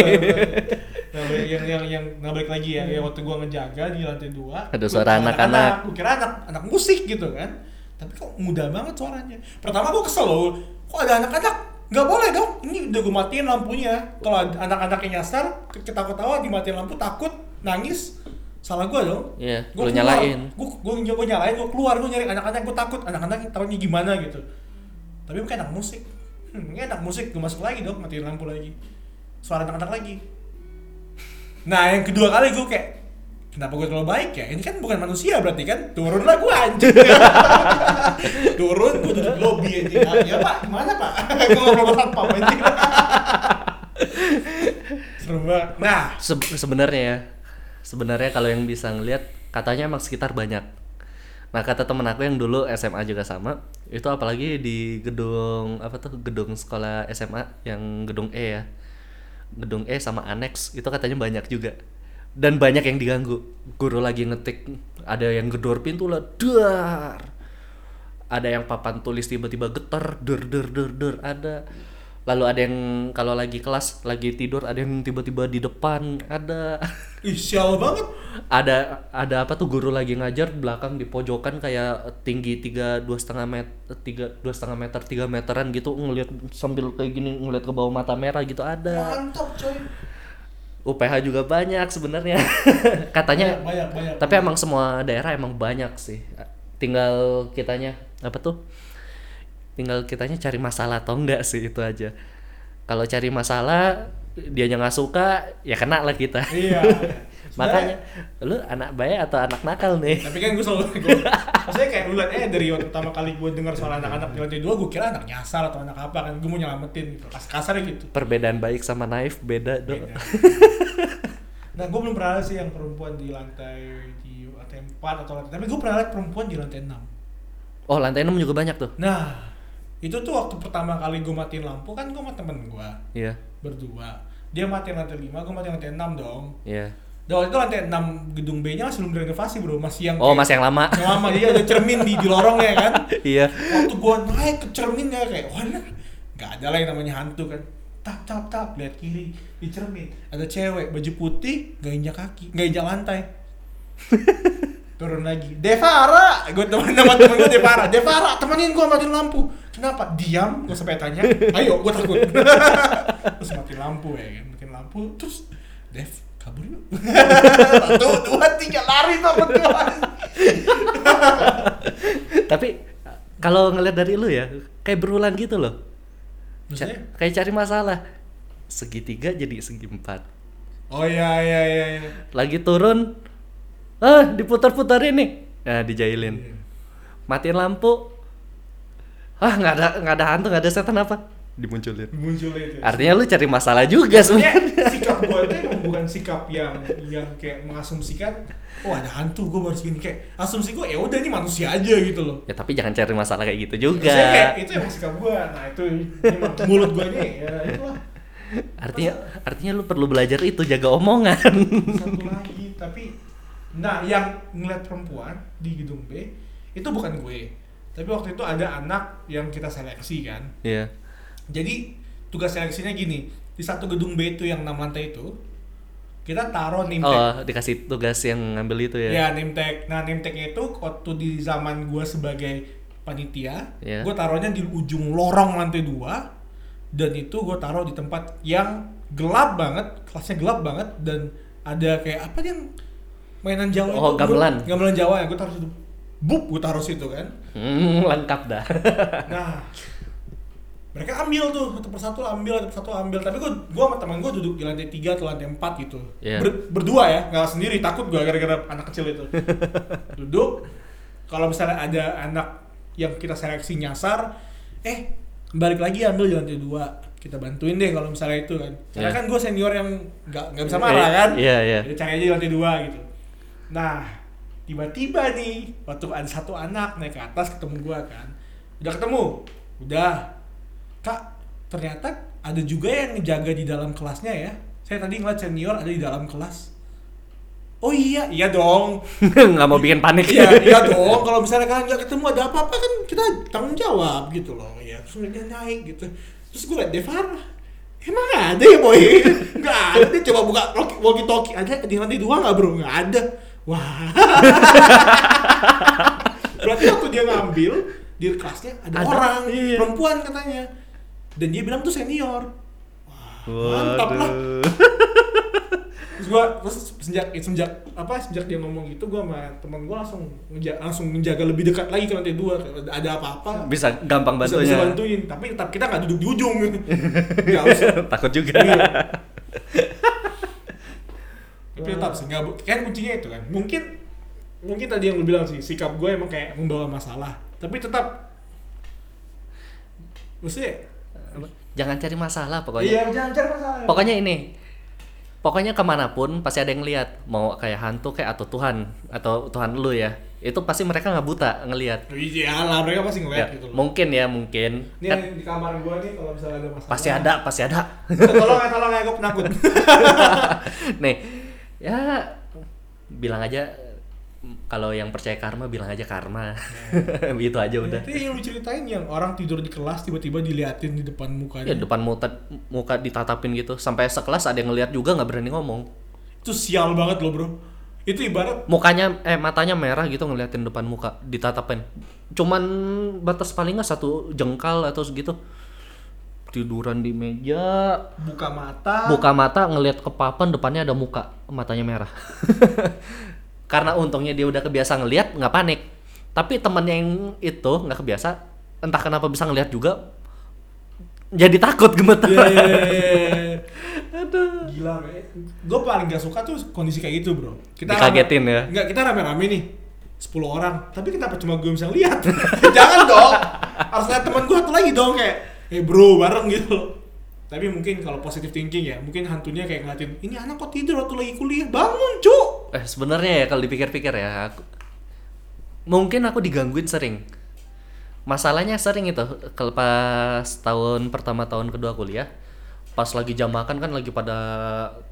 Speaker 1: Nah, yang yang yang nggak balik lagi ya, yang waktu gua ngejaga di lantai dua
Speaker 2: Ada suara anak-anak.
Speaker 1: Kira anak anak musik gitu kan, tapi kok mudah banget suaranya. Pertama gua kesel loh, kok ada anak-anak? Nggak boleh dong, ini udah gua matiin lampunya. Kalau ada anak-anaknya nyasar, ketawa-ketawa dimatiin lampu, takut, nangis, salah gua dong.
Speaker 2: Iya, lu
Speaker 1: keluar.
Speaker 2: nyalain.
Speaker 1: Gua, gua, gua, nyalain, gua keluar, gua nyari anak-anak, gua takut anak-anak tahunya gimana gitu. Tapi bukan anak musik. Hmm, ini anak musik, gua masuk lagi dong, matiin lampu lagi. Suara anak-anak lagi. Nah, yang kedua kali gue kayak Kenapa gue terlalu baik ya? Ini kan bukan manusia berarti kan? Turunlah gue anjing. Turun, gue duduk di lobby anjing. Ya pak, gimana pak? gue ngobrol sama satpam anjing. Serem banget. Nah,
Speaker 2: Se- sebenarnya ya sebenarnya kalau yang bisa ngelihat katanya emang sekitar banyak. Nah kata temen aku yang dulu SMA juga sama itu apalagi di gedung apa tuh gedung sekolah SMA yang gedung E ya. Gedung E sama aneks itu katanya banyak juga dan banyak yang diganggu. Guru lagi ngetik ada yang gedor pintu lah dar. Ada yang papan tulis tiba-tiba getar der der der der ada. Lalu ada yang kalau lagi kelas lagi tidur ada yang tiba-tiba di depan ada.
Speaker 1: Ih sial banget.
Speaker 2: Ada ada apa tuh guru lagi ngajar belakang di pojokan kayak tinggi tiga dua setengah meter tiga dua setengah meter tiga meteran gitu ngeliat sambil kayak gini ngeliat ke bawah mata merah gitu ada.
Speaker 1: Mantap coy
Speaker 2: UPH juga banyak sebenarnya. Katanya
Speaker 1: Banyak, banyak
Speaker 2: tapi emang semua daerah emang banyak sih. Tinggal kitanya apa tuh? Tinggal kitanya cari masalah atau enggak sih itu aja. Kalau cari masalah dia nggak suka ya kena lah kita.
Speaker 1: Iya
Speaker 2: makanya lu anak baik atau anak nakal nih?
Speaker 1: Tapi kan gue selalu gue, maksudnya kayak lu liat eh dari waktu pertama kali gue dengar soal anak-anak di lantai dua gue kira anak nyasar atau anak apa kan gue mau nyelamatin gitu. Kas kasarnya gitu.
Speaker 2: Perbedaan baik sama naif beda dong
Speaker 1: Beda. nah gue belum pernah sih yang perempuan di lantai di lantai 4 atau lantai tapi gue pernah lihat perempuan di lantai 6
Speaker 2: oh lantai 6 juga banyak tuh?
Speaker 1: Nah itu tuh waktu pertama kali gue matiin lampu kan gue sama temen gue
Speaker 2: iya.
Speaker 1: berdua. Dia matiin lantai 5 gue matiin lantai 6 dong.
Speaker 2: Iya
Speaker 1: dan waktu itu lantai 6 gedung B nya masih belum direnovasi bro. Masih yang
Speaker 2: oh
Speaker 1: kayak-
Speaker 2: masih yang lama.
Speaker 1: yang lama. Jadi ada cermin di, di lorongnya kan?
Speaker 2: Iya.
Speaker 1: Waktu gua naik ke cerminnya kayak wah nggak ada lah yang namanya hantu kan. Tap tap tap lihat kiri di cermin. Ada cewek baju putih nggak injak kaki nggak injak lantai. Turun lagi. Devara! Gue temen nama temen gue Devara Devara temenin gue matiin lampu. Kenapa? Diam gue sampai tanya ayo gue takut. Terus matiin lampu ya kan. Matiin lampu terus Dev kabur yuk. Satu dua tiga lari tuh
Speaker 2: tapi kalau ngeliat dari lu ya kayak berulang gitu loh. Ca- kayak cari masalah. Segitiga jadi segi empat
Speaker 1: oh iya iya iya, iya.
Speaker 2: lagi turun ah diputar-putar ini nah dijailin.
Speaker 1: Iya.
Speaker 2: matiin lampu. Ah nggak ada nggak ada hantu nggak ada setan apa? Dimunculin.
Speaker 1: Muncul itu
Speaker 2: artinya lu cari masalah juga sebenarnya.
Speaker 1: Sebenarnya sikap gue itu emang bukan sikap yang yang kayak mengasumsikan oh ada hantu gue harus gini kayak asumsi gue ya udah ini manusia aja gitu loh.
Speaker 2: Ya tapi jangan cari masalah kayak gitu juga.
Speaker 1: Maksudnya kayak itu emang sikap gue nah itu emang mulut gue ini ya itulah.
Speaker 2: Artinya artinya lu perlu belajar itu jaga omongan.
Speaker 1: Satu lagi tapi nah yang ngeliat perempuan di gedung B itu bukan gue. Tapi waktu itu ada anak yang kita seleksi kan.
Speaker 2: Iya.
Speaker 1: Jadi tugas seleksinya gini di satu gedung B itu yang enam lantai itu kita taruh name tag.
Speaker 2: oh dikasih tugas yang ngambil itu ya?
Speaker 1: Ya name tag. Nah name tagnya itu waktu di zaman gua sebagai panitia
Speaker 2: Iya.
Speaker 1: gua taruhnya di ujung lorong lantai dua dan itu gua taruh di tempat yang gelap banget kelasnya gelap banget dan ada kayak apa yang mainan Jawa
Speaker 2: Oh,
Speaker 1: itu?
Speaker 2: Gamelan.
Speaker 1: Gua- gamelan Jawa ya gua taruh situ. Bup gua taruh situ kan.
Speaker 2: Hmm, lengkap dah.
Speaker 1: Nah, mereka ambil tuh satu persatu ambil satu persatu ambil tapi gua gua sama teman gua duduk di lantai tiga atau lantai empat gitu
Speaker 2: Iya.
Speaker 1: Ber- berdua ya nggak sendiri takut gua gara-gara anak kecil itu duduk kalau misalnya ada anak yang kita seleksi nyasar eh balik lagi ambil di lantai dua kita bantuin deh kalau misalnya itu kan karena
Speaker 2: Iya.
Speaker 1: kan gue senior yang nggak nggak bisa marah kan
Speaker 2: iya iya
Speaker 1: jadi cari aja di lantai dua gitu. Nah, tiba-tiba nih, waktu ada satu anak naik ke atas ketemu gua kan. Udah ketemu? Udah. Kak, ternyata ada juga yang ngejaga di dalam kelasnya ya. Saya tadi ngeliat senior ada di dalam kelas. Oh iya, iya dong.
Speaker 2: nggak mau bikin panik
Speaker 1: Iya, iya dong. Kalau misalnya kalian nggak ketemu ada apa-apa kan kita tanggung jawab gitu loh. Ya, terus dia naik gitu. Terus gue liat Devar, emang ada ya boy? Nggak ada. Dia coba buka walkie talkie ada di lantai dua nggak bro? Nggak ada. Wah. Berarti waktu dia ngambil di kelasnya ada,
Speaker 2: Ada,
Speaker 1: orang
Speaker 2: iya.
Speaker 1: perempuan katanya. Dan dia bilang tuh senior. Mantap lah. Terus gua terus sejak sejak apa sejak dia ngomong gitu gua sama teman gua langsung ngeja- langsung menjaga lebih dekat lagi ke lantai dua. Ada apa-apa.
Speaker 2: Bisa gampang
Speaker 1: bisa, bisa
Speaker 2: bantunya
Speaker 1: bantuin tapi tetap kita nggak duduk di ujung. Nggak usah.
Speaker 2: Takut juga.
Speaker 1: Iya. tapi tetap sih nggak kan kuncinya itu kan. Mungkin mungkin tadi yang lu bilang sih sikap gue emang kayak membawa masalah. Tapi tetap maksudnya
Speaker 2: jangan cari masalah pokoknya.
Speaker 1: Iya jangan cari masalah.
Speaker 2: Pokoknya ini. Pokoknya ke mana pun pasti ada yang lihat mau kayak hantu kayak atau Tuhan atau Tuhan lu ya. Itu pasti mereka nggak buta ngelihat
Speaker 1: iya lah mereka pasti
Speaker 2: ya,
Speaker 1: ngeliat gitu loh.
Speaker 2: mungkin ya mungkin.
Speaker 1: Ini
Speaker 2: Kan
Speaker 1: di kamar gue nih kalau misalnya ada masalah.
Speaker 2: Pasti ada pasti ada.
Speaker 1: Tolong ya tolong ya gue penakut.
Speaker 2: Nih ya bilang aja kalau yang percaya karma bilang aja karma. Itu aja udah.
Speaker 1: Itu yang lu ceritain yang orang tidur di kelas tiba-tiba diliatin di depan mukanya.
Speaker 2: ya depan muka muka ditatapin gitu. Sampai sekelas ada yang ngeliat juga nggak berani ngomong.
Speaker 1: Itu sial banget loh, Bro. Itu ibarat
Speaker 2: mukanya eh matanya merah gitu ngeliatin depan muka ditatapin. Cuman batas paling nggak satu jengkal atau segitu. Tiduran di meja.
Speaker 1: Buka mata.
Speaker 2: buka mata ngelihat ke papan depannya ada muka matanya merah karena untungnya dia udah kebiasa ngelihat nggak panik tapi temennya yang itu nggak kebiasa entah kenapa bisa ngelihat juga jadi takut gemeter
Speaker 1: iya, iya, iya. Aduh. Gila, gue paling gak suka tuh kondisi kayak gitu, Bro.
Speaker 2: Dikagetin ya?
Speaker 1: Enggak, kita rame-rame nih. 10 orang. Tapi kenapa cuma gue bisa lihat? Jangan dong. Harus lihat teman gue satu lagi dong kayak, "Eh, bro, bareng gitu loh." Tapi mungkin kalau positive thinking ya, mungkin hantunya kayak ngeliatin, ini anak kok tidur waktu lagi kuliah, bangun cuk!
Speaker 2: eh sebenarnya ya kalau dipikir-pikir ya aku, mungkin aku digangguin sering. Masalahnya sering itu kalau pas tahun pertama tahun kedua kuliah pas lagi jam makan kan lagi pada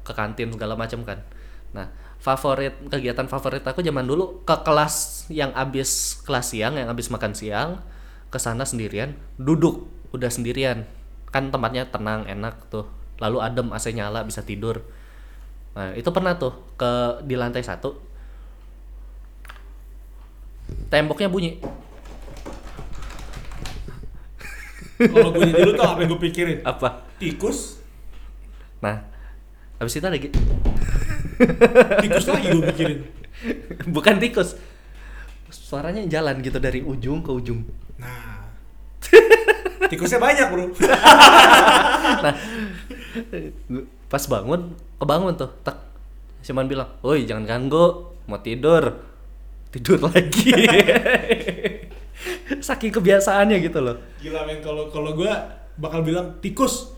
Speaker 2: ke kantin segala macam kan. Nah favorit kegiatan favorit aku zaman dulu ke kelas yang abis kelas siang yang abis makan siang ke sana sendirian duduk udah sendirian kan tempatnya tenang enak tuh lalu adem AC nyala bisa tidur Nah, itu pernah tuh ke di lantai satu. Temboknya bunyi.
Speaker 1: Kalau gue jadi lu tau apa yang gue pikirin?
Speaker 2: Apa?
Speaker 1: Tikus,
Speaker 2: Nah, habis itu lagi
Speaker 1: tikus lagi gue pikirin.
Speaker 2: bukan tikus. Suaranya jalan gitu dari ujung ke ujung.
Speaker 1: Nah, tikusnya banyak bro.
Speaker 2: Nah, pas bangun, kebangun tuh, tak. Cuman bilang, "Woi, jangan ganggu, mau tidur." Tidur lagi. saking kebiasaannya gitu loh
Speaker 1: Gila men kalau kalau gua bakal bilang tikus.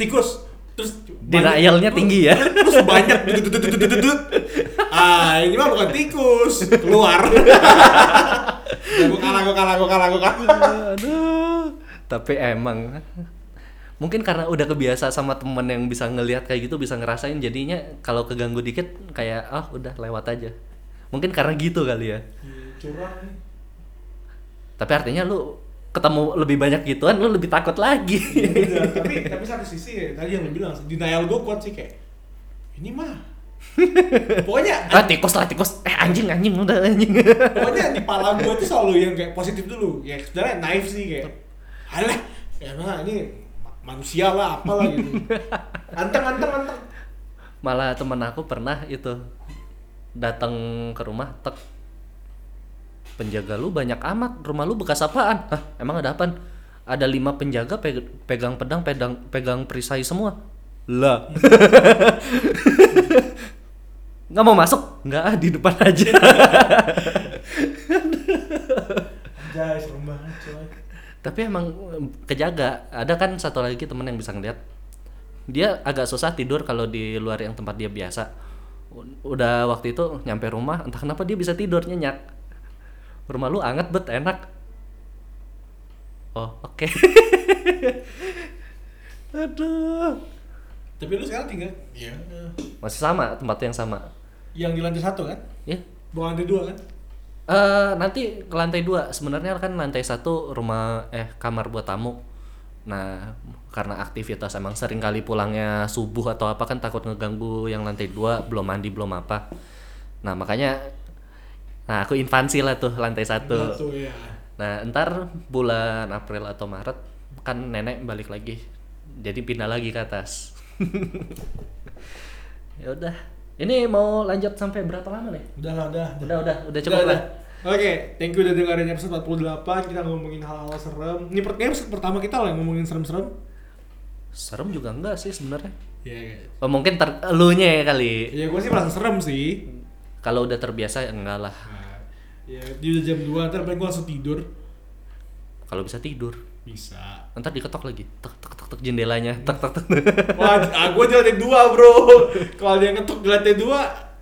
Speaker 1: Tikus. Terus
Speaker 2: Denialnya tinggi ya.
Speaker 1: Terus banyak. Ah, ini mah bukan tikus. Keluar. Gua kalah, gua kalah, gua kalah, gua kalah.
Speaker 2: aduh tapi emang mungkin karena udah kebiasa sama temen yang bisa ngelihat kayak gitu bisa ngerasain jadinya kalau keganggu dikit kayak ah udah lewat aja. Mungkin karena gitu kali ya.
Speaker 1: Curang nih.
Speaker 2: tapi artinya lu ketemu lebih banyak gituan lu lebih takut lagi.
Speaker 1: Udah, tapi tapi satu sisi ya, tadi yang lu bilang denial gue kuat sih kayak ini mah pokoknya
Speaker 2: ah tikus lah tikus. Eh anjing anjing udah anjing.
Speaker 1: Pokoknya di pala gue tuh selalu yang kayak positif dulu. Ya sebenarnya naif sih kayak alah ya emang ini ma- manusia lah apalah gitu. Anteng anteng anteng
Speaker 2: malah temen aku pernah itu datang ke rumah tek. Penjaga lu banyak amat rumah lu bekas apaan? Hah, emang ada apaan? Ada lima penjaga pe- pegang pedang pegang pegang perisai semua. Lah. Nggak mau masuk? Nggak ah di depan aja.
Speaker 1: Anjay serem banget coy
Speaker 2: tapi emang em, kejaga. Ada kan satu lagi temen yang bisa ngeliat. Dia agak susah tidur kalau di luar yang tempat dia biasa. Udah waktu itu nyampe rumah entah kenapa dia bisa tidur nyenyak. Rumah lu anget bet enak. Oh oke. Aduh.
Speaker 1: Tapi lu sekarang tinggal? Ya eh,
Speaker 2: masih sama tempat yang sama.
Speaker 1: Yang di lantai satu kan?
Speaker 2: Ya
Speaker 1: bukan lantai dua kan
Speaker 2: Eh nanti ke lantai dua. Sebenarnya kan lantai satu rumah eh kamar buat tamu. Nah karena aktivitas emang sering kali pulangnya subuh atau apa kan takut ngeganggu yang lantai dua belum mandi belum apa. Nah makanya nah aku infansi lah tuh lantai satu.
Speaker 1: Satu ya
Speaker 2: nah ntar bulan April atau Maret kan nenek balik lagi. Jadi pindah lagi ke atas. Ya udah ini mau lanjut sampai berapa lama nih
Speaker 1: udah lah udah.
Speaker 2: Udah udah. Udah cukup
Speaker 1: Udah,
Speaker 2: lah.
Speaker 1: Oke, thank you udah dengerin episode 48 Kita ngomongin hal-hal serem. Ini per- episode pertama kita lah yang ngomongin serem-serem.
Speaker 2: Serem juga enggak sih sebenarnya.
Speaker 1: Iya,
Speaker 2: oh, mungkin ter elunya ya kali.
Speaker 1: Ya gue sih merasa serem sih.
Speaker 2: Kalau udah terbiasa enggak lah.
Speaker 1: Nah, Ya, dia udah jam 2, ntar gue langsung tidur.
Speaker 2: Kalau bisa tidur
Speaker 1: Bisa.
Speaker 2: Ntar diketok lagi. Tek tek tek, tek jendelanya. Tek tek tek.
Speaker 1: Wah, ah, di lantai 2 bro. Kalau dia ngetuk di lantai 2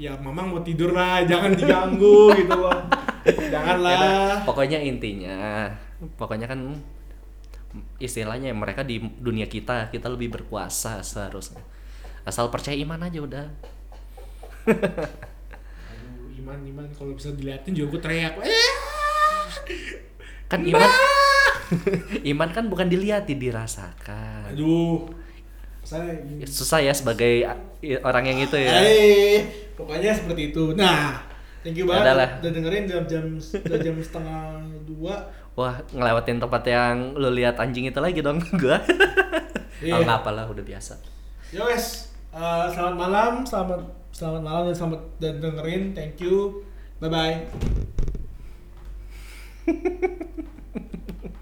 Speaker 1: Ya mamang mau tidur lah, jangan diganggu gitu loh
Speaker 2: Ya
Speaker 1: Janganlah
Speaker 2: udah, pokoknya intinya pokoknya kan istilahnya mereka di dunia kita kita lebih berkuasa seharusnya. Asal percaya iman aja udah.
Speaker 1: Aduh, Iman, Iman. Kalau bisa diliatin juga gue teriak.
Speaker 2: Kan iman iman kan bukan dilihat dirasakan
Speaker 1: Aduh Saya
Speaker 2: susah ya sebagai orang yang itu ya
Speaker 1: Eh, pokoknya seperti itu. Nah, thank you banget
Speaker 2: udah
Speaker 1: dengerin jam jam jam setengah dua.
Speaker 2: Wah, ngelewatin tempat yang lu lihat anjing itu lagi dong gua.
Speaker 1: Iya.
Speaker 2: Oh, apa lah, udah biasa.
Speaker 1: Yo guys, eh, selamat malam, selamat selamat malam dan selamat dan dengerin. Thank you. Bye bye.